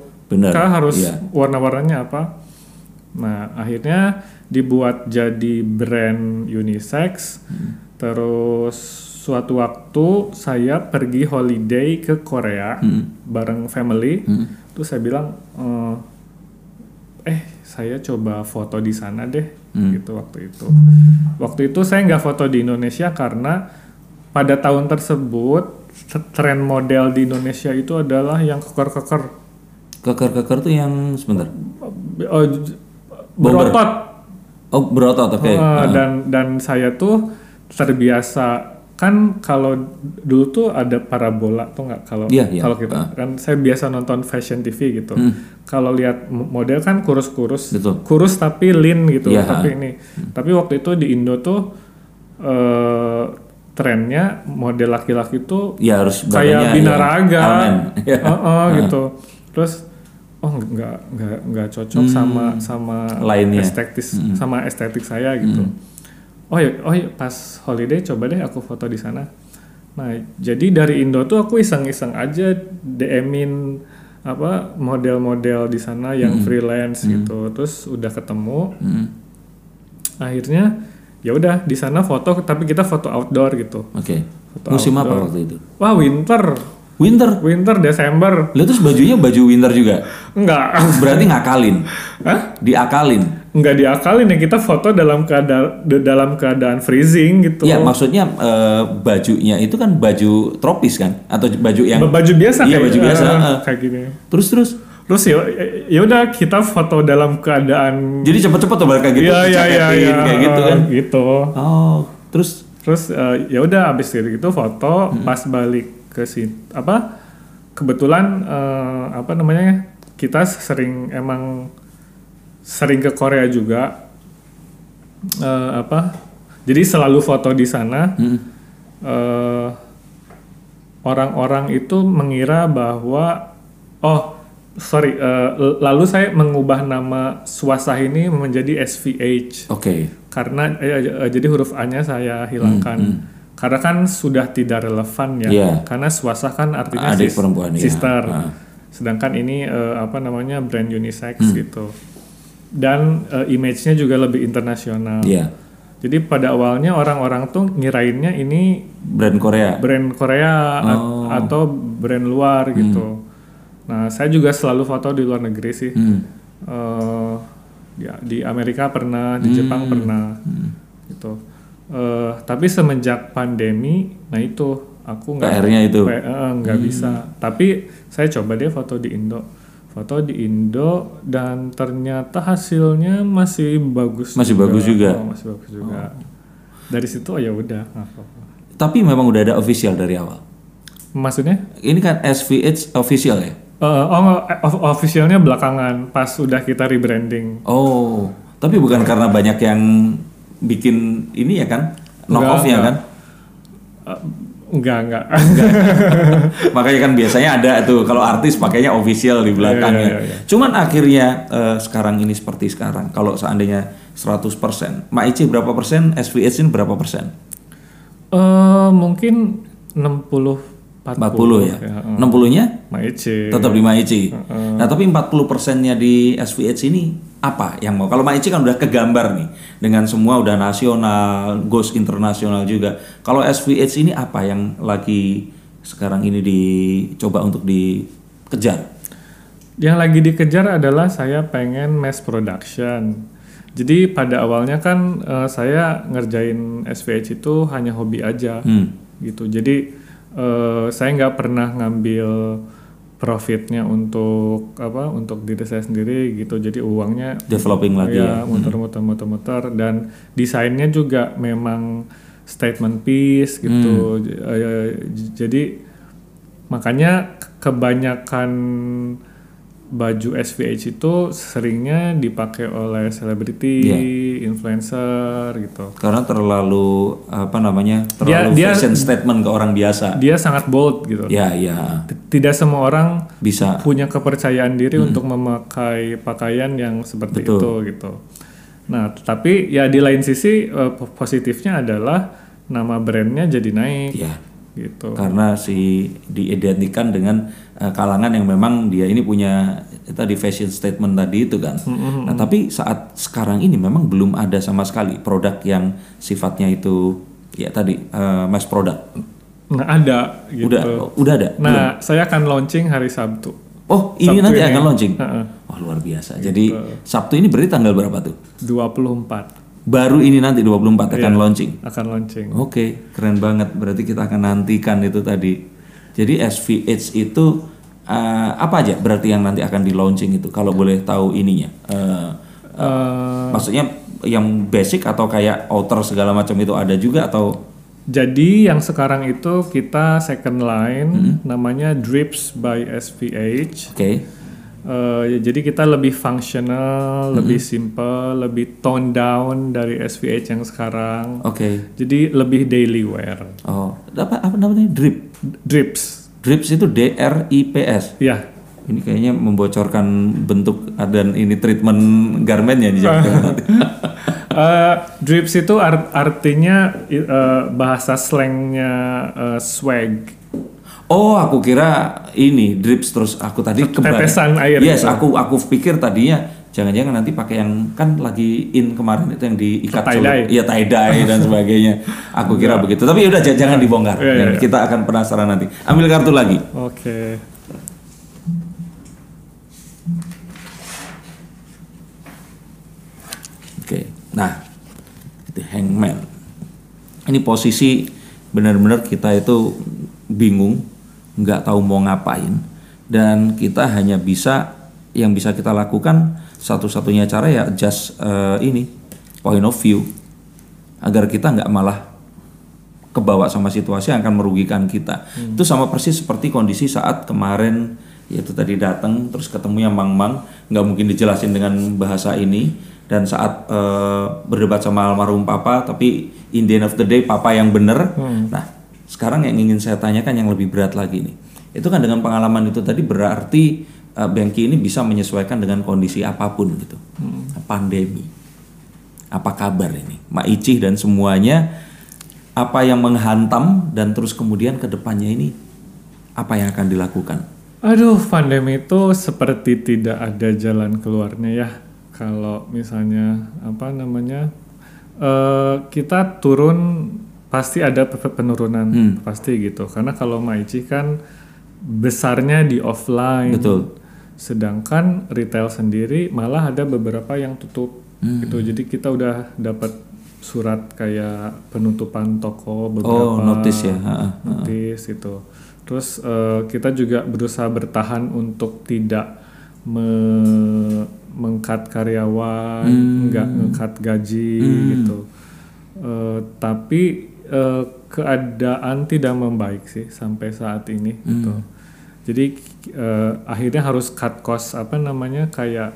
kah harus
iya.
warna-warnanya apa nah akhirnya dibuat jadi brand unisex
Hmm.
terus suatu waktu saya pergi holiday ke Korea
Hmm.
bareng family terus saya bilang eh, eh saya coba foto di sana deh
Hmm.
gitu waktu itu waktu itu saya nggak foto di Indonesia karena pada tahun tersebut tren model di Indonesia itu adalah yang keker-keker
Keker-keker tuh yang sebentar.
oh, berotot.
Oh berotot, oke.
Eh, dan dan saya tuh terbiasa kan kalau dulu tuh ada parabola tuh nggak? Kalau
Iya, iya.
kalau kita kan saya biasa nonton fashion TV gitu. Kalau lihat mo- model kan kurus-kurus
Betul.
kurus tapi lean gitu.
Iya.
tapi ini. Tapi waktu itu di Indo tuh eh trennya model laki-laki tuh
Ya harus
kayak
ya,
binaraga.
Ya.
Heeh, gitu. Terus oh nggak nggak nggak cocok sama sama
Hmm. Lainnya. Hmm.
estetis sama estetik saya gitu oh ya oh ya pas holiday coba deh aku foto di sana nah jadi dari Indo tuh aku iseng-iseng aja DM-in apa model-model di sana yang
Hmm.
freelance gitu terus udah ketemu akhirnya ya udah di sana foto tapi kita foto outdoor gitu
Oke.
Foto
Musim apa
outdoor.
waktu itu?
wah winter
Winter.
winter Desember
Lihat terus bajunya baju winter juga.
enggak
Berarti ngakalin.
Hah?
Diakalin.
enggak diakalin ya kita foto dalam keadaan dalam keadaan freezing gitu
Ya maksudnya eh, bajunya itu kan baju tropis kan atau baju yang
baju biasa
Iya,
kayak
baju biasa,
eh,
eh.
kayak gini
terus terus.
terus ya ya udah kita foto dalam keadaan
Jadi cepet-cepet tuh balik kayak gitu,
Iya iya iya iya,
kayak gitu kan.
gitu
Oh, terus
terus eh, ya udah abis dari itu foto
Hmm.
pas balik ke sini apa kebetulan eh, apa namanya kita sering emang sering ke Korea juga Eh, apa jadi selalu foto di sana
Hmm.
eh, orang-orang itu mengira bahwa oh sorry, uh, lalu saya mengubah nama swasta ini menjadi SVH
Oke.
karena eh, eh, jadi huruf A-nya saya hilangkan. Karena kan sudah tidak relevan ya.
Iya.
Karena swasta kan artinya
Adik
sis-
perempuan, iya.
sister.
Ah.
Sedangkan ini eh, apa namanya brand unisex
Hmm.
gitu. Dan eh, image-nya juga lebih internasional.
Iya.
Jadi pada awalnya orang-orang tuh ngirainnya ini
Brand Korea.
brand Korea
Oh.
atau brand luar gitu. Nah, saya juga selalu foto di luar negeri sih.
Hmm.
Eh, ya di Amerika pernah, di Jepang pernah, gitu. Eh, tapi semenjak pandemi, nah itu aku nggak
PR-nya itu.
P- eh, nggak bisa. Tapi saya coba deh foto di Indo, foto di Indo dan ternyata hasilnya masih bagus.
Masih bagus juga?
Oh, masih bagus juga. Dari situ oh ya udah.
Tapi memang udah ada official dari awal.
Maksudnya?
Ini kan SVH official ya?
Eh, oh, eh, of- officialnya belakangan pas sudah kita rebranding.
Oh, tapi bukan karena banyak yang bikin ini ya kan? Knock
Enggak,
off ya
enggak.
kan?
Eh, enggak, enggak.
Makanya kan biasanya ada tuh kalau artis pakainya official di belakangnya.
Iya, iya, iya.
Cuman akhirnya eh, sekarang ini seperti sekarang. Kalau seandainya 100%, Maici berapa persen, SVH ini berapa persen?
Eh, mungkin 60 40,
40 ya. 60-nya
Maice.
tetap di Maici. Nah, tapi 40 persennya di SVH ini apa yang mau? Kalau Maici kan udah kegambar nih dengan semua udah nasional, ghost internasional juga. Kalau SVH ini apa yang lagi sekarang ini dicoba untuk dikejar?
Yang lagi dikejar adalah saya pengen mass production. Jadi pada awalnya kan eh, saya ngerjain SVH itu hanya hobi aja,
Hmm.
gitu. Jadi eh, saya nggak pernah ngambil profitnya untuk apa? Untuk diri saya sendiri, gitu. Jadi uangnya
Developing lagi ya.
ya muter-muter muter-muter dan desainnya juga memang statement piece gitu J- eh, jadi makanya kebanyakan baju SVH itu seringnya dipakai oleh selebriti, influencer gitu.
Karena terlalu apa namanya?
Dia-
Terlalu
dia-
fashion statement ke orang biasa.
Dia sangat bold gitu.
Ya, ya.
T- Tidak semua orang
Bisa.
punya kepercayaan diri untuk memakai pakaian yang seperti
Betul.
itu gitu. Nah, tapi ya di lain sisi eh, po- positifnya adalah nama brandnya jadi naik
Ya.
Gitu.
Karena si diidentikan dengan eh, kalangan yang memang dia ini punya tadi fashion statement tadi itu kan. Nah, tapi saat sekarang ini memang belum ada sama sekali produk yang sifatnya itu ya tadi eh, mass product.
Nah, ada gitu.
Udah udah ada.
Nah, saya akan launching hari Sabtu.
Oh, ini
Sabtu
nanti
ini.
akan launching.
Heeh.
Wah, luar biasa. Jadi Sabtu ini berarti tanggal berapa tuh?
24
Baru ini nanti 24
Iya.
akan launching.
akan launching.
Oke, keren banget. Berarti kita akan nantikan itu tadi. Jadi SVH itu eh, apa aja berarti yang nanti akan di launching itu? Kalau boleh tahu ininya. Eh,
Eh,
maksudnya yang basic atau kayak outer segala macam itu ada juga atau
jadi yang sekarang itu kita second line
Hmm.
namanya Drips by SVH.
oke?
Eh, ya, jadi kita lebih functional, lebih simple, lebih tone down dari SVH yang sekarang.
Oke.
Jadi lebih daily wear.
Oh, apa apa namanya? Drip.
Drips.
Drips itu D R I P S.
Ya.
Ini kayaknya membocorkan bentuk dan ini treatment garmentnya di Jakarta.
Eh, drips itu art- artinya eh, bahasa slangnya eh, swag.
Oh, aku kira ini drips terus aku tadi kebayang.
Tetesan air
Yes,
gitu.
aku aku pikir tadinya jangan-jangan nanti pakai yang kan lagi in kemarin itu yang diikat
Tie.
Iya, tie dye dan sebagainya. Aku kira begitu. Tapi udah jangan dibongkar.
Iya,
Dan
iya.
Kita akan penasaran nanti. Ambil kartu lagi.
Oke.
Oke. Nah, itu hangman. Ini posisi benar-benar kita itu bingung, nggak tahu mau ngapain, dan kita hanya bisa yang bisa kita lakukan satu-satunya cara ya just eh, ini point of view. Agar kita nggak malah kebawa sama situasi yang akan merugikan kita. Itu sama persis seperti kondisi saat kemarin yaitu tadi datang terus ketemunya Mang Mang nggak mungkin dijelasin dengan bahasa ini. Dan saat eh, berdebat sama almarhum papa tapi in the end of the day papa yang bener. Nah sekarang yang ingin saya tanyakan yang lebih berat lagi nih itu kan dengan pengalaman itu tadi berarti uh, ini bisa menyesuaikan dengan kondisi apa pun gitu. Pandemi. Apa kabar ini? Mak Icih dan semuanya apa yang menghantam dan terus kemudian ke depannya ini apa yang akan dilakukan?
Aduh, pandemi itu seperti tidak ada jalan keluarnya ya. Kalau misalnya apa namanya eh, kita turun pasti ada pe- penurunan
Hmm.
pasti gitu. Karena kalau Maici kan besarnya di offline.
Betul.
Sedangkan retail sendiri malah ada beberapa yang tutup
Hmm.
gitu. Jadi kita udah dapat surat kayak penutupan toko beberapa
Oh, notice ya. Ha, ha.
notice gitu. Terus eh, kita juga berusaha bertahan untuk tidak me- mengkat karyawan,
Hmm.
nggak gaji gitu. Eh, tapi eh, keadaan tidak membaik sih sampai saat ini
Hmm.
gitu. Jadi eh, akhirnya harus cut cost apa namanya kayak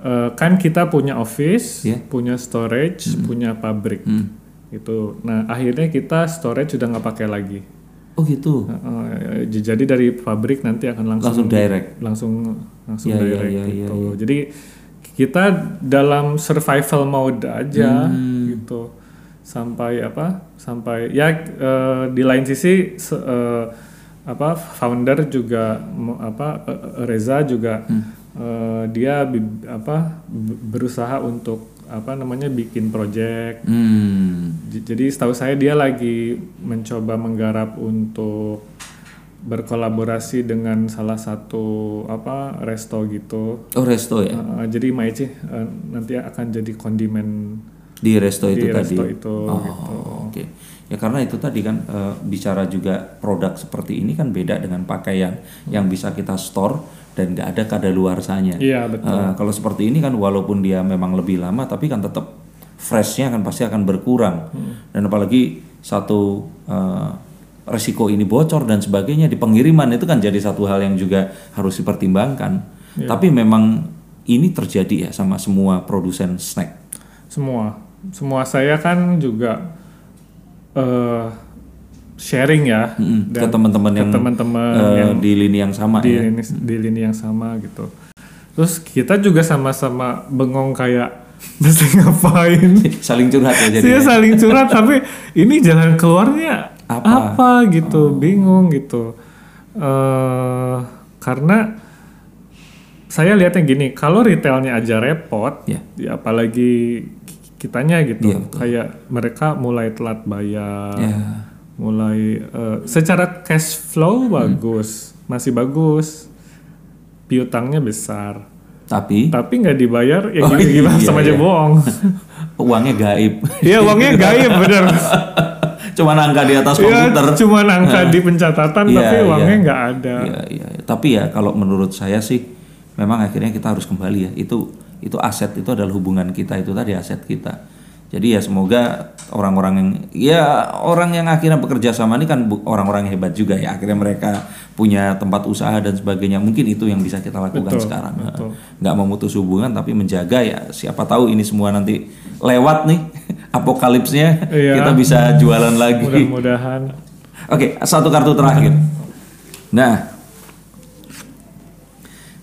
eh, kan kita punya office,
Yeah.
punya storage, punya pabrik
Hmm.
itu. Nah akhirnya kita storage sudah nggak pakai lagi.
Oh gitu.
Uh, j- jadi dari pabrik nanti akan langsung
Langsung direct.
langsung langsung
Ya, ya,
direct
ya, ya,
gitu. Jadi kita dalam survival mode aja
Hmm.
gitu sampai apa? Sampai ya uh, di lain sisi se- uh, apa founder juga apa uh, Reza juga
Hmm.
uh, dia bi- apa berusaha untuk apa namanya bikin project
Hmm.
Jadi setahu saya dia lagi mencoba menggarap untuk berkolaborasi dengan salah satu apa resto gitu.
Oh resto ya.
Uh, jadi Maici uh, nanti akan jadi kondimen
Di resto
di
itu tadi.
resto itu
Oh,
gitu.
Oke. Ya karena itu tadi kan eh, bicara juga produk seperti ini kan beda dengan pakaian yang bisa kita store dan nggak ada kadaluarsanya.
Iya betul.
Eh, kalau seperti ini kan walaupun dia memang lebih lama tapi kan tetap freshnya kan pasti akan berkurang
Hmm.
dan apalagi satu eh, resiko ini bocor dan sebagainya di pengiriman itu kan jadi satu hal yang juga harus dipertimbangkan.
Iya.
Tapi memang ini terjadi ya sama semua produsen snack.
Semua semua saya kan juga eh sharing ya
Mm-mm, ke teman-teman yang
teman-teman
eh,
yang
di lini yang sama
di
ya.
lini, di lini yang sama gitu. Terus kita juga sama-sama bengong kayak mesti ngapain.
Saling curhat ya jadi.
Dia saling curhat tapi ini jalan keluarnya
Apa?
apa, gitu, bingung gitu. eh karena saya lihatnya gini, kalau retailnya aja repot,
Ya.
ya apalagi kitanya gitu,
Iya, betul.
kayak mereka mulai telat bayar,
Ya.
mulai eh, secara cash flow
Hmm.
bagus, masih bagus, piutangnya besar,
Tapi
tapi nggak dibayar, ya
Oh,
gimana, gimana
iya,
sama aja
iya.
bohong.
uangnya gaib.
Iya uangnya gaib bener.
Cuma angka di atas
Iya
komputer.
cuma angka di pencatatan
Iya,
tapi
iya.
uangnya nggak ada.
Iya, iya. Tapi ya kalau menurut saya sih memang akhirnya kita harus kembali ya. Itu itu aset itu adalah hubungan kita itu tadi aset kita. Jadi ya semoga orang-orang yang ya orang yang akhirnya bekerja sama ini kan orang-orang hebat juga ya. Akhirnya mereka punya tempat usaha dan sebagainya. Mungkin itu yang bisa kita lakukan
Betul,
sekarang.
betul.
Nggak memutus hubungan tapi menjaga ya. Siapa tahu ini semua nanti lewat nih apokalipsnya
Iya.
kita bisa jualan lagi.
Mudah-mudahan.
Oke, satu kartu terakhir. Nah,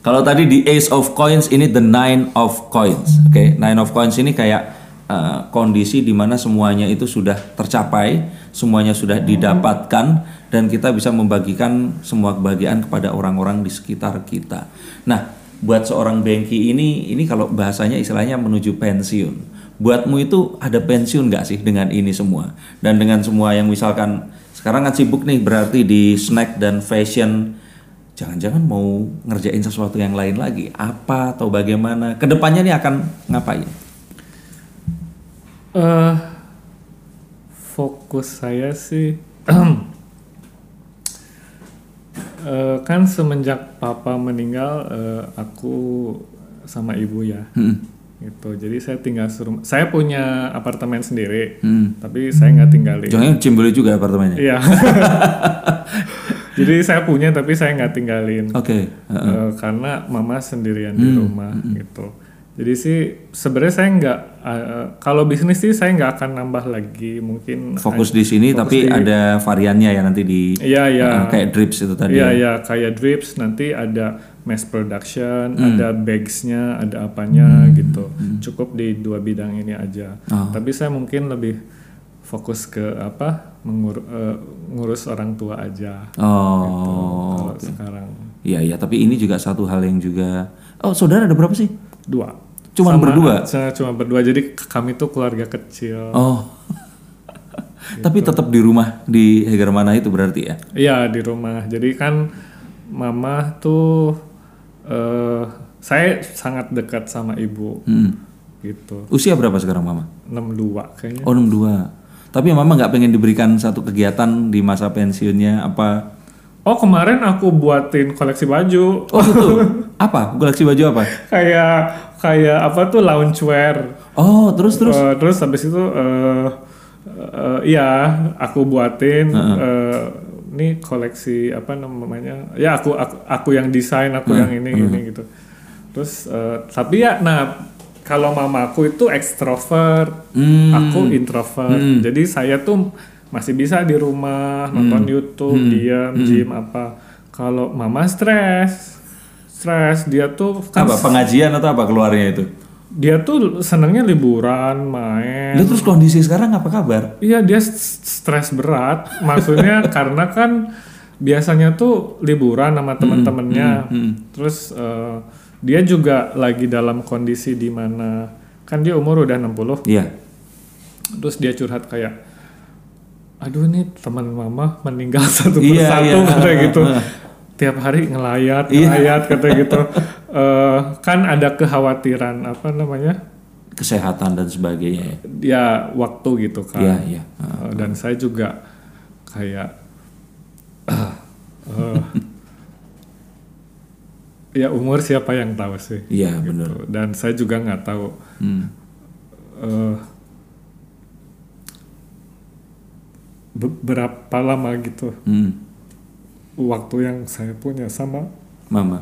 kalau tadi di Ace of Coins ini the Nine of Coins. Oke, Nine of Coins ini kayak uh, kondisi di mana semuanya itu sudah tercapai, semuanya sudah didapatkan dan kita bisa membagikan semua kebahagiaan kepada orang-orang di sekitar kita. Nah, buat seorang Bengki ini ini kalau bahasanya istilahnya menuju pensiun. Buatmu itu ada pensiun nggak sih dengan ini semua? Dan dengan semua yang misalkan sekarang kan sibuk nih berarti di snack dan fashion jangan-jangan mau ngerjain sesuatu yang lain lagi. Apa atau bagaimana? Ke depannya nih akan ngapain?
Eh fokus saya sih eh, kan semenjak papa meninggal eh, aku sama ibu ya.
Hmm,
gitu. Jadi saya tinggal serumah saya punya apartemen sendiri
hmm.
tapi saya nggak tinggalin.
Jangan cimbeli juga apartemennya?
Iya jadi saya punya tapi saya nggak tinggalin
oke
Eh, karena mama sendirian di rumah gitu. Jadi sih sebenarnya saya nggak eh, kalau bisnis sih saya nggak akan nambah lagi mungkin
fokus di sini
fokus
tapi
di-
ada variannya ya nanti di
Iya iya
uh, kayak drips itu tadi
iya
ya.
iya kayak drips nanti ada mass production, ada bagsnya, ada apanya gitu. Cukup di dua bidang ini aja.
Oh.
Tapi saya mungkin lebih fokus ke apa mengur, eh, ngurus orang tua aja.
Oh,
Kalau sekarang
iya iya. Tapi ini juga satu hal yang juga. Oh, saudara ada berapa sih?
dua.
Cuman berdua?
Saya cuma berdua. Jadi kami tuh keluarga kecil.
Oh. Tapi tetap di rumah di Heger mana itu berarti ya?
Iya di rumah. Jadi kan mama tuh eh saya sangat dekat sama ibu
Hmm.
gitu.
Usia berapa sekarang mama?
62 kayaknya.
Oh 62. Tapi mama nggak pengen diberikan satu kegiatan di masa pensiunnya apa?
Oh kemarin aku buatin koleksi baju
Oh gitu. apa? Koleksi baju apa?
kayak kayak apa tuh loungewear.
Oh terus terus.
Eh, terus habis itu eh eh, iya aku buatin eh, ini koleksi apa namanya? Ya aku aku, aku yang desain, aku yang ini ini gitu. Terus eh, tapi ya nah kalau mamaku itu ekstrovert,
Hmm.
aku introvert. Jadi saya tuh masih bisa di rumah nonton YouTube, diam, gym apa. Kalau mama stres, stres dia tuh kan
Apa pengajian atau apa keluarnya itu?
dia tuh senangnya liburan, main.
Lalu terus kondisi sekarang apa kabar?
Iya dia stres berat, maksudnya karena kan biasanya tuh liburan sama teman-temannya, terus eh, dia juga lagi dalam kondisi di mana kan dia umur udah 60,
Iya.
terus dia curhat kayak, aduh nih teman mama meninggal satu
Iya,
persatu
iya.
katanya gitu, tiap hari ngelayat, ngelayat katanya gitu, Eh, kan ada kekhawatiran apa namanya,
Kesehatan dan sebagainya ya.
ya waktu gitu kan.
Iya iya.
Uh, dan saya juga kayak uh, ya umur siapa yang tahu sih
Iya benar.
Gitu. dan saya juga nggak tahu
Hmm.
uh, be- berapa lama gitu
Hmm.
waktu yang saya punya sama
Mama.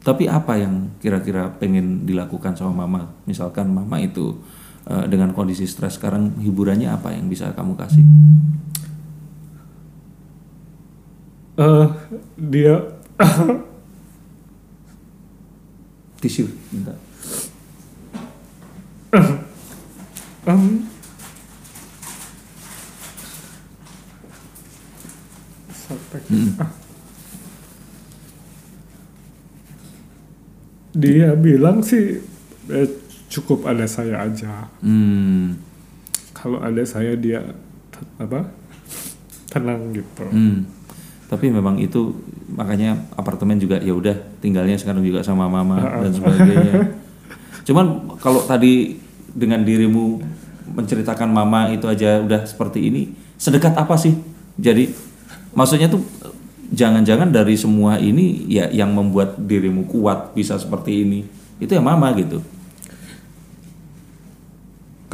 Tapi apa yang kira-kira pengen dilakukan sama mama? Misalkan mama itu eh, dengan kondisi stres sekarang hiburannya apa yang bisa kamu kasih?
uh, dia
Tisu, minta.
um, sampai ah. dia bilang sih eh, cukup ada saya aja
Hmm.
kalau ada saya dia apa tenang gitu
Hmm. Tapi memang itu makanya apartemen juga ya udah tinggalnya sekarang juga sama mama dan sebagainya. Cuman kalau tadi dengan dirimu menceritakan mama itu aja udah seperti ini, sedekat apa sih? Jadi maksudnya tuh jangan-jangan dari semua ini ya yang membuat dirimu kuat bisa seperti ini. Itu ya mama gitu.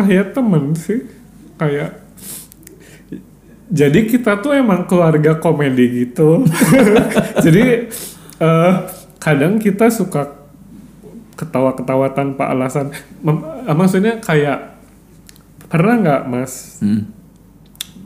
kayak temen sih kayak jadi kita tuh emang keluarga komedi gitu jadi eh, kadang kita suka ketawa-ketawa tanpa alasan Mem- eh, maksudnya kayak pernah nggak mas
Hmm.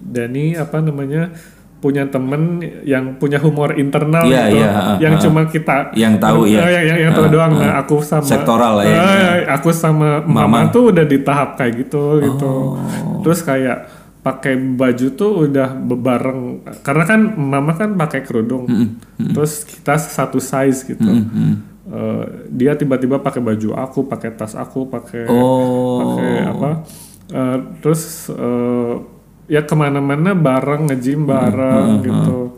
Dani apa namanya punya temen yang punya humor internal
Iya,
gitu
iya, ah,
yang
ah.
cuma kita
Yang tahu,
eh,
ya.
yang, yang, yang tahu
Ah,
doang
ah.
nah aku sama
Sektoral lah ya,
Eh, aku sama mama. tuh udah di tahap kayak gitu gitu
Oh.
terus kayak pakai baju tuh udah bebareng karena kan mama kan pakai kerudung. Terus kita satu size gitu.
Hmm.
Eh, dia tiba-tiba pakai baju aku pakai tas aku pakai
Oh.
pakai apa. Eh, terus eh, ya ke mana-mana bareng ngejim bareng gitu.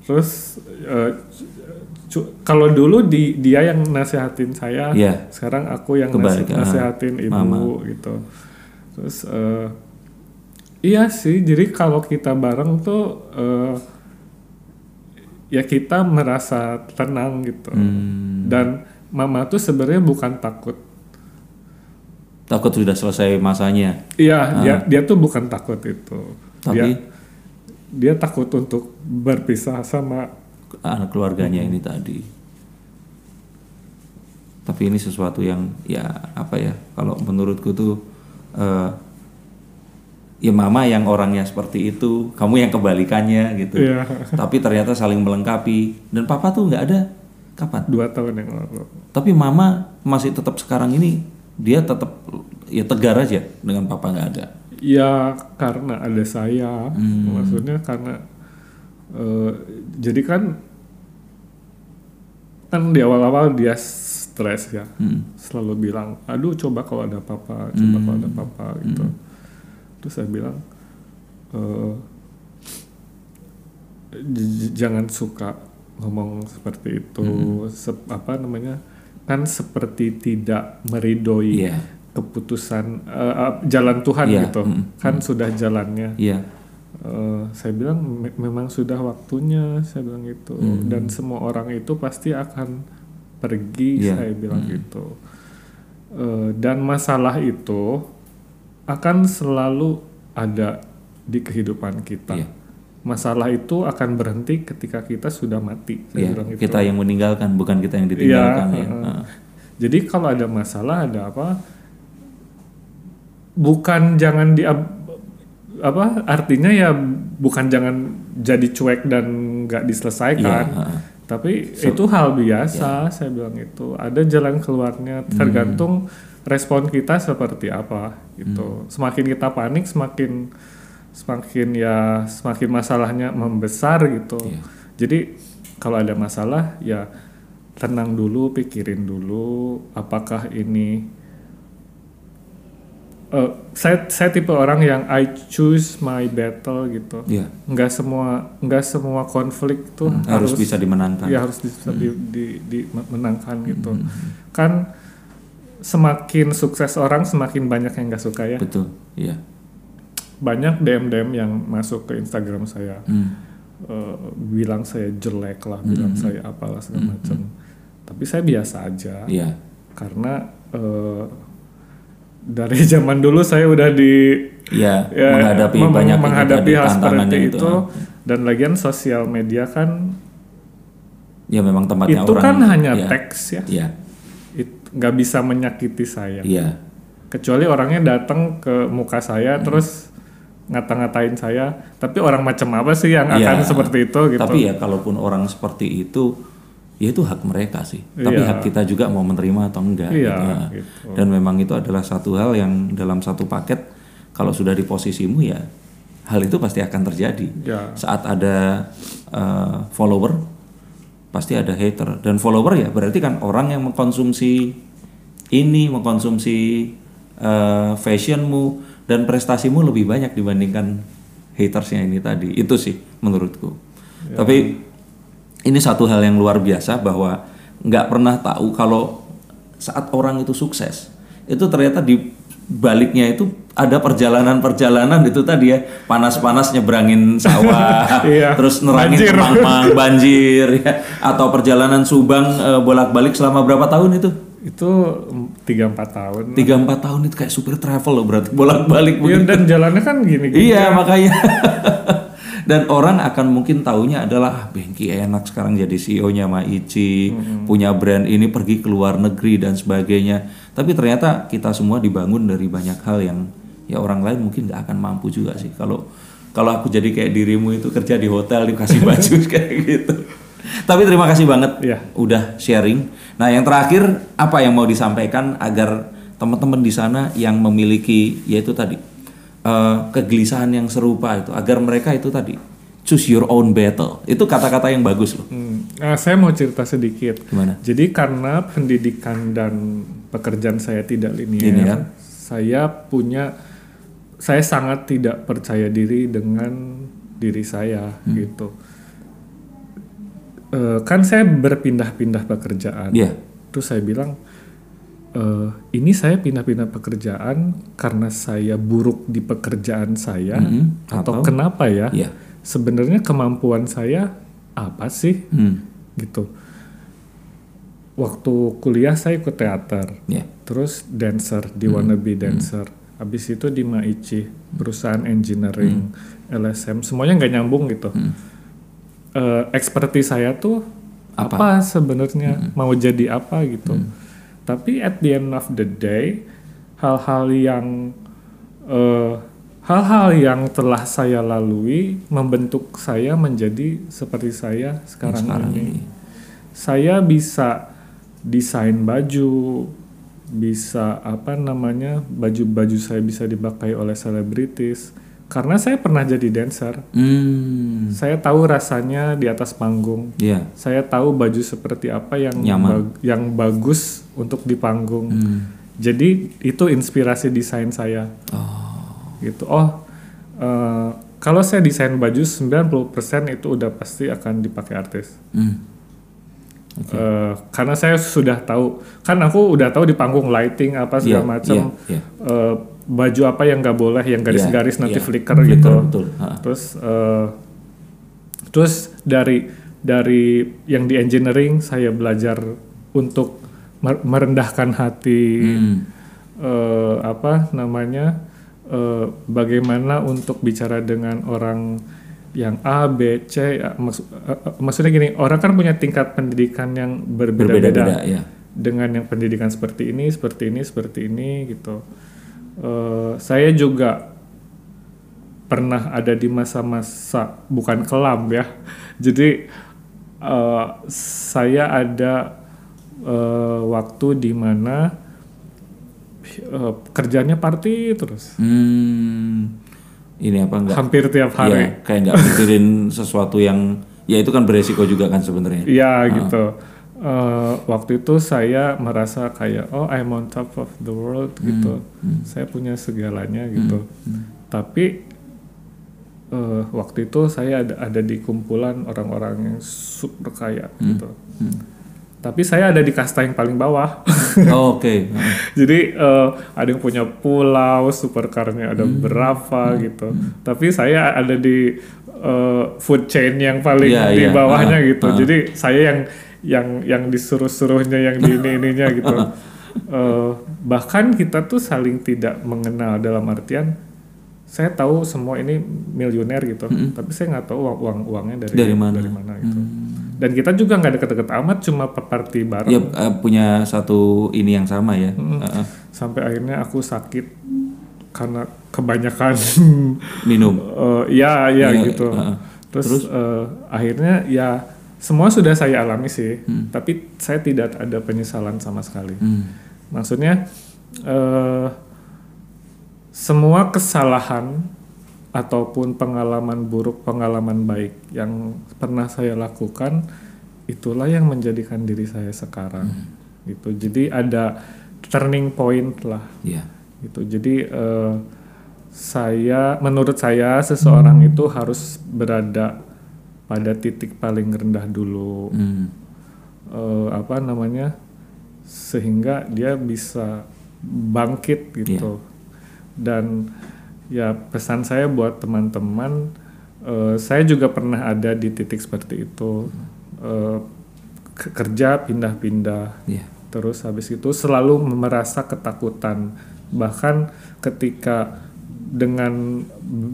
terus cu- kalau dulu di dia yang nasihatin saya
Iya.
sekarang aku yang
Kebalik,
nasi-
ah,
nasihatin ibu
mama.
gitu. Terus eh, iya sih jadi kalau kita bareng tuh eh, ya kita merasa tenang gitu
Hmm.
dan mama tuh sebenarnya bukan takut
Takut sudah selesai masanya.
Iya, dia dia tuh bukan takut itu.
Ah. Tapi?
dia, dia takut untuk berpisah sama
anak keluarganya ini tadi. Tapi ini sesuatu yang ya apa ya? Kalau menurutku tuh eh, ya mama yang orangnya seperti itu, kamu yang kebalikannya gitu.
Iya.
Tapi ternyata saling melengkapi dan papa tuh nggak ada Kapan?
dua tahun yang lalu.
Tapi mama masih tetap sekarang ini dia tetap ya tegar aja dengan papa nggak ada.
Ya karena ada saya,
Hmm.
maksudnya karena eh, jadi kan kan di awal-awal dia stres ya,
Hmm.
selalu bilang, aduh coba kalau ada apa-apa, coba kalau ada apa-apa gitu.
Hmm.
Terus saya bilang, j- j- jangan suka ngomong seperti itu,
Hmm.
Sep- apa namanya, kan seperti tidak meridoi
Iya.
keputusan eh, jalan Tuhan
Iya,
gitu,
mm,
kan sudah jalannya.
Iya.
Eh, saya bilang "Me- memang sudah waktunya, saya bilang gitu,
Hmm.
dan semua orang itu pasti akan pergi,
Iya,
saya bilang gitu. Eh, dan masalah itu akan selalu ada di kehidupan kita.
Iya.
Masalah itu akan berhenti ketika kita sudah mati, saya
Iya.
bilang gitu.
Kita yang meninggalkan bukan kita yang ditinggalkan
Iya,
ya.
heeh.
Heeh.
Jadi kalau ada masalah ada apa? Bukan jangan di apa artinya ya bukan jangan jadi cuek dan nggak diselesaikan.
Iya, heeh.
Tapi itu hal biasa, saya bilang itu. Ada jalan keluarnya tergantung respon kita seperti apa gitu. Semakin kita panik, semakin semakin ya semakin masalahnya membesar gitu.
Iya.
Jadi kalau ada masalah ya tenang dulu, pikirin dulu apakah ini Eh, saya saya tipe orang yang I choose my battle gitu.
Iya.
Nggak semua nggak semua konflik tuh
Hmm, harus, bisa dimenangkan.
ya harus bisa di, di, dimenangkan gitu. Kan semakin sukses orang semakin banyak yang nggak suka ya.
Betul. Iya.
Banyak DM DM yang masuk ke Instagram saya
Hmm.
eh, bilang saya jelek lah, bilang saya apalah segala macam. Tapi saya biasa aja
Iya.
karena eh, dari zaman dulu saya udah di
Iya,
ya,
menghadapi
mem-
banyak itu
menghadapi hal seperti
tantangannya
itu, dan lagian sosial media kan
Ya memang tempatnya
itu
orang.
kan hanya
iya.
teks ya
Iya.
Nggak bisa menyakiti saya
Iya.
kecuali orangnya datang ke muka saya
Hmm.
terus ngata-ngatain saya tapi orang macam apa sih yang
Iya.
akan seperti itu gitu
Tapi ya kalaupun orang seperti itu, ya itu hak mereka sih. Tapi
Iya.
hak kita juga mau menerima atau enggak.
Iya,
gitu. Nah,
gitu.
Dan memang itu adalah satu hal yang dalam satu paket, kalau sudah di posisimu ya, hal itu pasti akan terjadi.
Ya.
Saat ada uh, follower, pasti ada hater. Dan follower ya berarti kan orang yang mengkonsumsi ini, mengkonsumsi uh, fashionmu dan prestasimu lebih banyak dibandingkan hatersnya ini tadi. Itu sih menurutku. Tapi ini satu hal yang luar biasa bahwa nggak pernah tahu kalau saat orang itu sukses itu ternyata di baliknya itu ada perjalanan-perjalanan itu tadi ya panas-panas nyebrangin sawah
Iya,
terus nerangin
banjir.
Kemang banjir ya atau perjalanan Subang eh, bolak-balik selama berapa tahun itu
itu tiga empat tahun
tiga empat tahun itu kayak super travel loh berarti bolak-balik
Iya, dan jalannya kan gini
Iya makanya. Dan orang akan mungkin taunya adalah "Ah, Bengki enak sekarang jadi CEO-nya Maichi punya brand ini pergi ke luar negeri dan sebagainya. Tapi ternyata kita semua dibangun dari banyak hal yang ya orang lain mungkin nggak akan mampu juga sih. Kalau kalau aku jadi kayak dirimu itu kerja di hotel dikasih baju kayak gitu tapi terima kasih banget
Iya.
udah sharing nah yang terakhir apa yang mau disampaikan agar teman-teman di sana yang memiliki yaitu tadi eh, kegelisahan yang serupa itu agar mereka itu tadi choose your own battle itu kata-kata yang bagus loh
Hmm, nah, saya mau cerita sedikit.
Gimana?
Jadi karena pendidikan dan pekerjaan saya tidak linear,
Linear.
saya punya, saya sangat tidak percaya diri dengan diri saya
Hmm.
gitu. Eh, kan saya berpindah-pindah pekerjaan.
Iya.
Terus saya bilang, eh, ini saya pindah-pindah pekerjaan karena saya buruk di pekerjaan saya,
Mm-mm.
atau,
Atau?
kenapa ya?
Iya.
Sebenarnya kemampuan saya apa sih?
Hmm.
gitu. Waktu kuliah saya ikut teater,
Iya.
terus dancer di wannabe dancer. Habis itu di Maichi, perusahaan engineering, LSM, semuanya nggak nyambung gitu. Eh, expertise saya tuh apa, sebenarnya mau jadi apa gitu. Tapi at the end of the day, hal-hal yang eh, hal-hal yang telah saya lalui membentuk saya menjadi seperti saya sekarang,
Sekarang
ini.
ini.
saya bisa desain baju, bisa apa namanya baju-baju saya bisa dipakai oleh selebritis karena saya pernah jadi dancer.
Hmm.
Saya tahu rasanya di atas panggung.
Iya.
Saya tahu baju seperti apa yang
Nyaman.
bag- yang bagus untuk di panggung.
Hmm.
Jadi itu inspirasi desain saya.
Oh.
Gitu. Oh, eh, kalau saya desain baju 90% itu udah pasti akan dipakai artis.
Hmm.
Eh, karena saya sudah tahu, kan aku udah tahu di panggung lighting apa segala
Iya,
macam.
iya, iya.
eh, baju apa yang nggak boleh, yang garis-garis
Iya,
nanti
iya.
flicker,
Flicker,
gitu.
betul. Ha.
Terus eh, terus dari dari yang di engineering saya belajar untuk mer- merendahkan hati
Hmm.
eh, apa namanya eh, bagaimana untuk bicara dengan orang yang A B C ya, maksud- eh, maksudnya gini orang kan punya tingkat pendidikan yang
Berbeda-beda
berbeda-beda
ya.
dengan yang pendidikan seperti ini seperti ini seperti ini gitu Eh, saya juga pernah ada di masa-masa bukan kelam ya jadi eh, saya ada eh, waktu di mana eh, kerjanya party terus
Hmm. Ini apa enggak?
hampir tiap hari
Iya, kayak nggak mikirin sesuatu yang ya itu kan beresiko juga kan sebenarnya.
Iya gitu. Eh, waktu itu saya merasa kayak oh I'm on top of the world gitu. Saya punya segalanya gitu. Tapi eh, waktu itu saya ada ada di kumpulan orang-orang yang super kaya gitu. Tapi saya ada di kasta yang paling bawah.
Oh, Oke.
Jadi eh, ada yang punya pulau, supercarnya ada berapa gitu. Tapi saya ada di eh, food chain yang paling
Iya,
di
iya.
bawahnya
Ah,
gitu.
ah.
Jadi saya yang yang yang disuruh-suruhnya yang di ini ininya gitu. Eh, bahkan kita tuh saling tidak mengenal dalam artian saya tahu semua ini miliuner gitu, tapi saya nggak tahu uang, uang uangnya dari
Dari mana?
dari mana gitu. Dan kita juga nggak deket-deket amat, cuma party bareng
Ya eh, punya satu ini yang sama ya. Heeh.
sampai akhirnya aku sakit karena kebanyakan
minum.
eh, ya ya
Iya,
gitu
heeh.
terus, eh, akhirnya ya semua sudah saya alami sih tapi saya tidak ada penyesalan sama sekali.
Hmm.
maksudnya eh, semua kesalahan ataupun pengalaman buruk pengalaman baik yang pernah saya lakukan itulah yang menjadikan diri saya sekarang. Gitu. Jadi ada turning point lah.
Iya.
gitu. Jadi eh, saya menurut saya seseorang itu harus berada pada titik paling rendah dulu.
Hmm.
Eh, apa namanya? Sehingga dia bisa bangkit gitu. Dan ya pesan saya buat teman-teman eh, saya juga pernah ada di titik seperti itu. Eh, ke- kerja pindah-pindah.
Iya.
terus habis itu selalu merasa ketakutan. Bahkan ketika dengan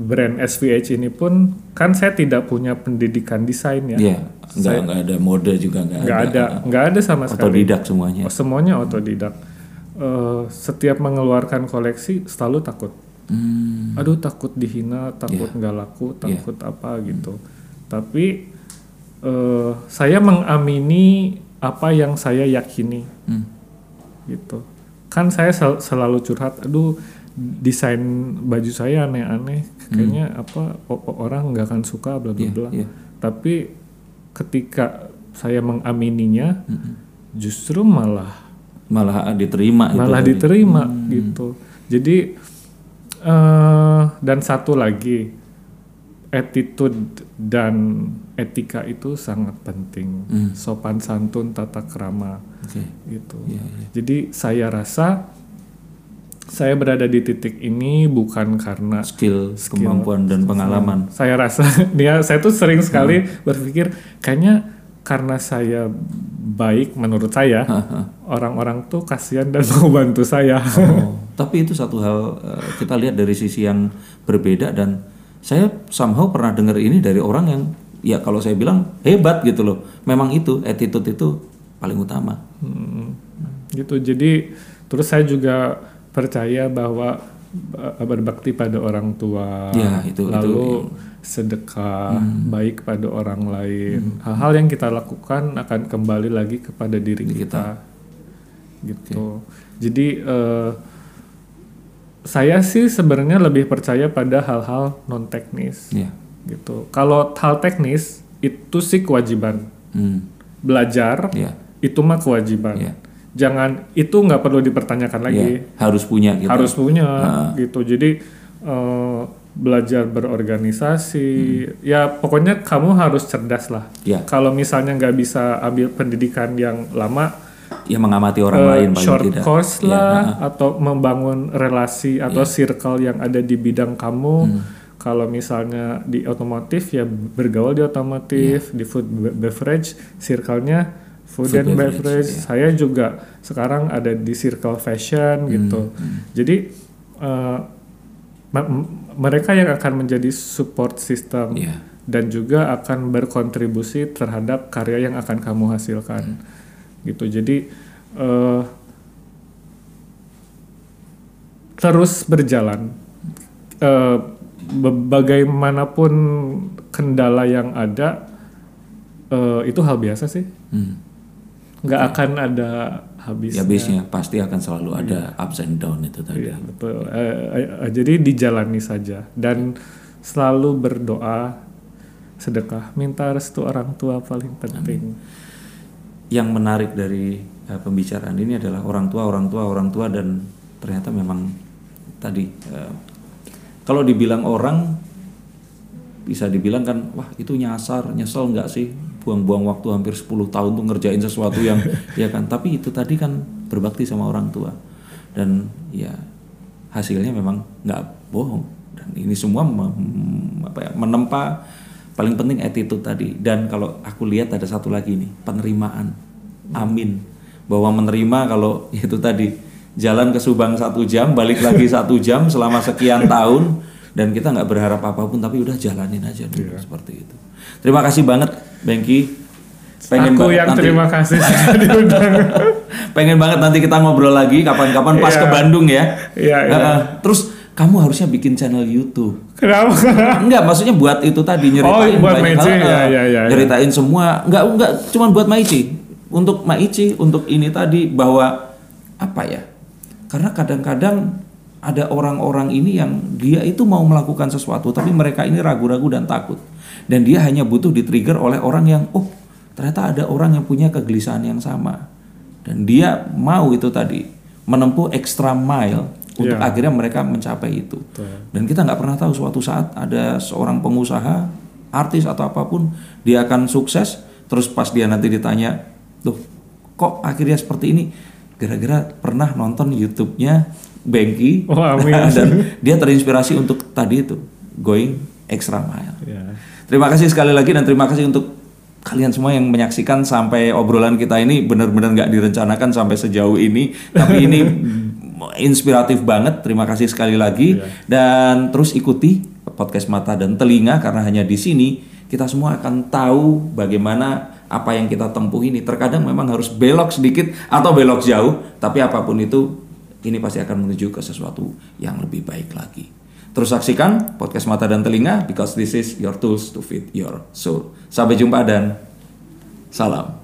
brand SVH ini pun kan saya tidak punya pendidikan desain ya
Iya. Nggak ada mode juga nggak
nggak ada nggak ada sama sekali
Otodidak semuanya.
Oh, semuanya otodidak Eh, setiap mengeluarkan koleksi selalu takut
Hmm.
aduh takut dihina takut
Iya.
nggak laku takut apa gitu tapi eh, saya mengamini apa yang saya yakini
Hmm.
gitu kan saya sel- selalu curhat aduh desain baju saya aneh-aneh kayaknya apa o- o- orang nggak akan suka bla bla
Hmm. Iya,
bla
iya.
tapi ketika saya mengamininya
Hmm.
justru malah
Malah diterima itu
malah
tadi.
diterima gitu jadi eh dan satu lagi attitude dan etika itu sangat penting
Hmm.
sopan santun tata krama
Oke.
gitu
Iya, iya.
jadi saya rasa saya berada di titik ini bukan karena
Skill, kemampuan dan pengalaman.
saya rasa dia saya tuh sering sekali
Hmm.
berpikir kayaknya karena saya baik menurut saya orang-orang tuh kasihan dan mau bantu saya
Oh, tapi itu satu hal eh, kita lihat dari sisi yang berbeda dan saya somehow pernah dengar ini dari orang yang ya kalau saya bilang hebat gitu loh. Memang itu attitude itu paling utama.
Hmm, gitu jadi terus saya juga percaya bahwa ba- berbakti pada orang tua,
Ya, itu- itu
lalu sedekah baik pada orang lain. Hal-hal yang kita lakukan akan kembali lagi kepada diri
Diri
kita, gitu. Jadi eh, saya sih sebenarnya lebih percaya pada hal-hal non teknis,
Ya.
gitu. Kalau hal teknis itu sih kewajiban
Hmm.
belajar,
Ya.
itu mah kewajiban.
Ya.
Jangan itu nggak perlu dipertanyakan lagi
Ya. Harus punya gitu.
harus punya
Ah.
gitu jadi eh, belajar berorganisasi
Hmm.
ya pokoknya kamu harus cerdas lah
Ya.
kalau misalnya nggak bisa ambil pendidikan yang lama
Ya mengamati orang
eh,
lain paling
short
tidak.
course
Ya,
lah
ha-ha.
atau membangun relasi atau circle yang ada di bidang kamu
Hmm.
kalau misalnya di otomotif ya bergaul di otomotif
Iya.
di food be- beverage circle-nya food,
Food
and
beverage,
beverage,
iya.
saya juga sekarang ada di circle fashion
Hmm,
gitu. jadi eh, ma- m- mereka yang akan menjadi support system
Iya.
dan juga akan berkontribusi terhadap karya yang akan kamu hasilkan. Gitu. Jadi eh, terus berjalan. Be- bagaimanapun kendala yang ada eh, itu hal biasa sih.
Hmm.
Nggak akan ada habisnya.
Ya bisnya pasti akan selalu ada ups and down itu tadi.
Iya betul. Eh, eh, eh, jadi dijalani saja. Dan selalu berdoa, sedekah, minta restu orang tua paling penting.
Yang menarik dari eh, pembicaraan ini adalah orang tua, orang tua, orang tua dan ternyata memang tadi eh, kalau dibilang orang bisa dibilang kan wah itu nyasar, nyesel nggak sih buang-buang waktu hampir 10 tahun tuh ngerjain sesuatu yang ya kan. Tapi itu tadi kan berbakti sama orang tua. Dan ya hasilnya memang nggak bohong. Dan ini semua mem- apa ya, menempa paling penting attitude tadi. Dan kalau aku lihat ada satu lagi nih penerimaan. Amin. Bahwa menerima kalau itu tadi jalan ke Subang satu jam balik lagi satu jam selama sekian tahun dan kita nggak berharap apa pun tapi udah jalanin aja dulu seperti itu. Terima kasih banget Bengki
Aku
banget
yang
nanti-
terima kasih sudah diundang.
pengen banget nanti kita ngobrol lagi kapan-kapan pas
Iya.
ke Bandung ya
Iya, iya.
Heeh. terus kamu harusnya bikin channel YouTube
Kenapa?
Enggak, maksudnya buat itu tadi nyeritain
Oh, buat
banyak
Maici,
hal,
ya, ya, ya.
nyeritain semua. Enggak, enggak cuman buat Maici. Untuk Maici, untuk ini tadi bahwa apa ya? Karena kadang-kadang ada orang-orang ini yang dia itu mau melakukan sesuatu tapi mereka ini ragu-ragu dan takut. Dan dia hanya butuh di-trigger oleh orang yang oh, ternyata ada orang yang punya kegelisahan yang sama. Dan dia mau itu tadi menempuh extra mile untuk
Iya.
akhirnya mereka mencapai itu. Dan kita nggak pernah tahu suatu saat ada seorang pengusaha, artis atau apa pun, dia akan sukses. Terus pas dia nanti ditanya, loh kok akhirnya seperti ini? Gara-gara pernah nonton YouTube-nya Bengki
Oh,
dan dia terinspirasi untuk tadi itu going extra mile.
Ya.
Terima kasih sekali lagi dan terima kasih untuk kalian semua yang menyaksikan sampai obrolan kita ini benar-benar nggak direncanakan sampai sejauh ini, tapi ini inspiratif banget. Terima kasih sekali lagi dan terus ikuti podcast mata dan telinga karena hanya di sini kita semua akan tahu bagaimana apa yang kita tempuh ini. Terkadang memang harus belok sedikit atau belok jauh, tapi apa pun itu ini pasti akan menuju ke sesuatu yang lebih baik lagi. Terus saksikan podcast Mata dan Telinga because this is your tools to feed your soul. Sampai jumpa dan salam.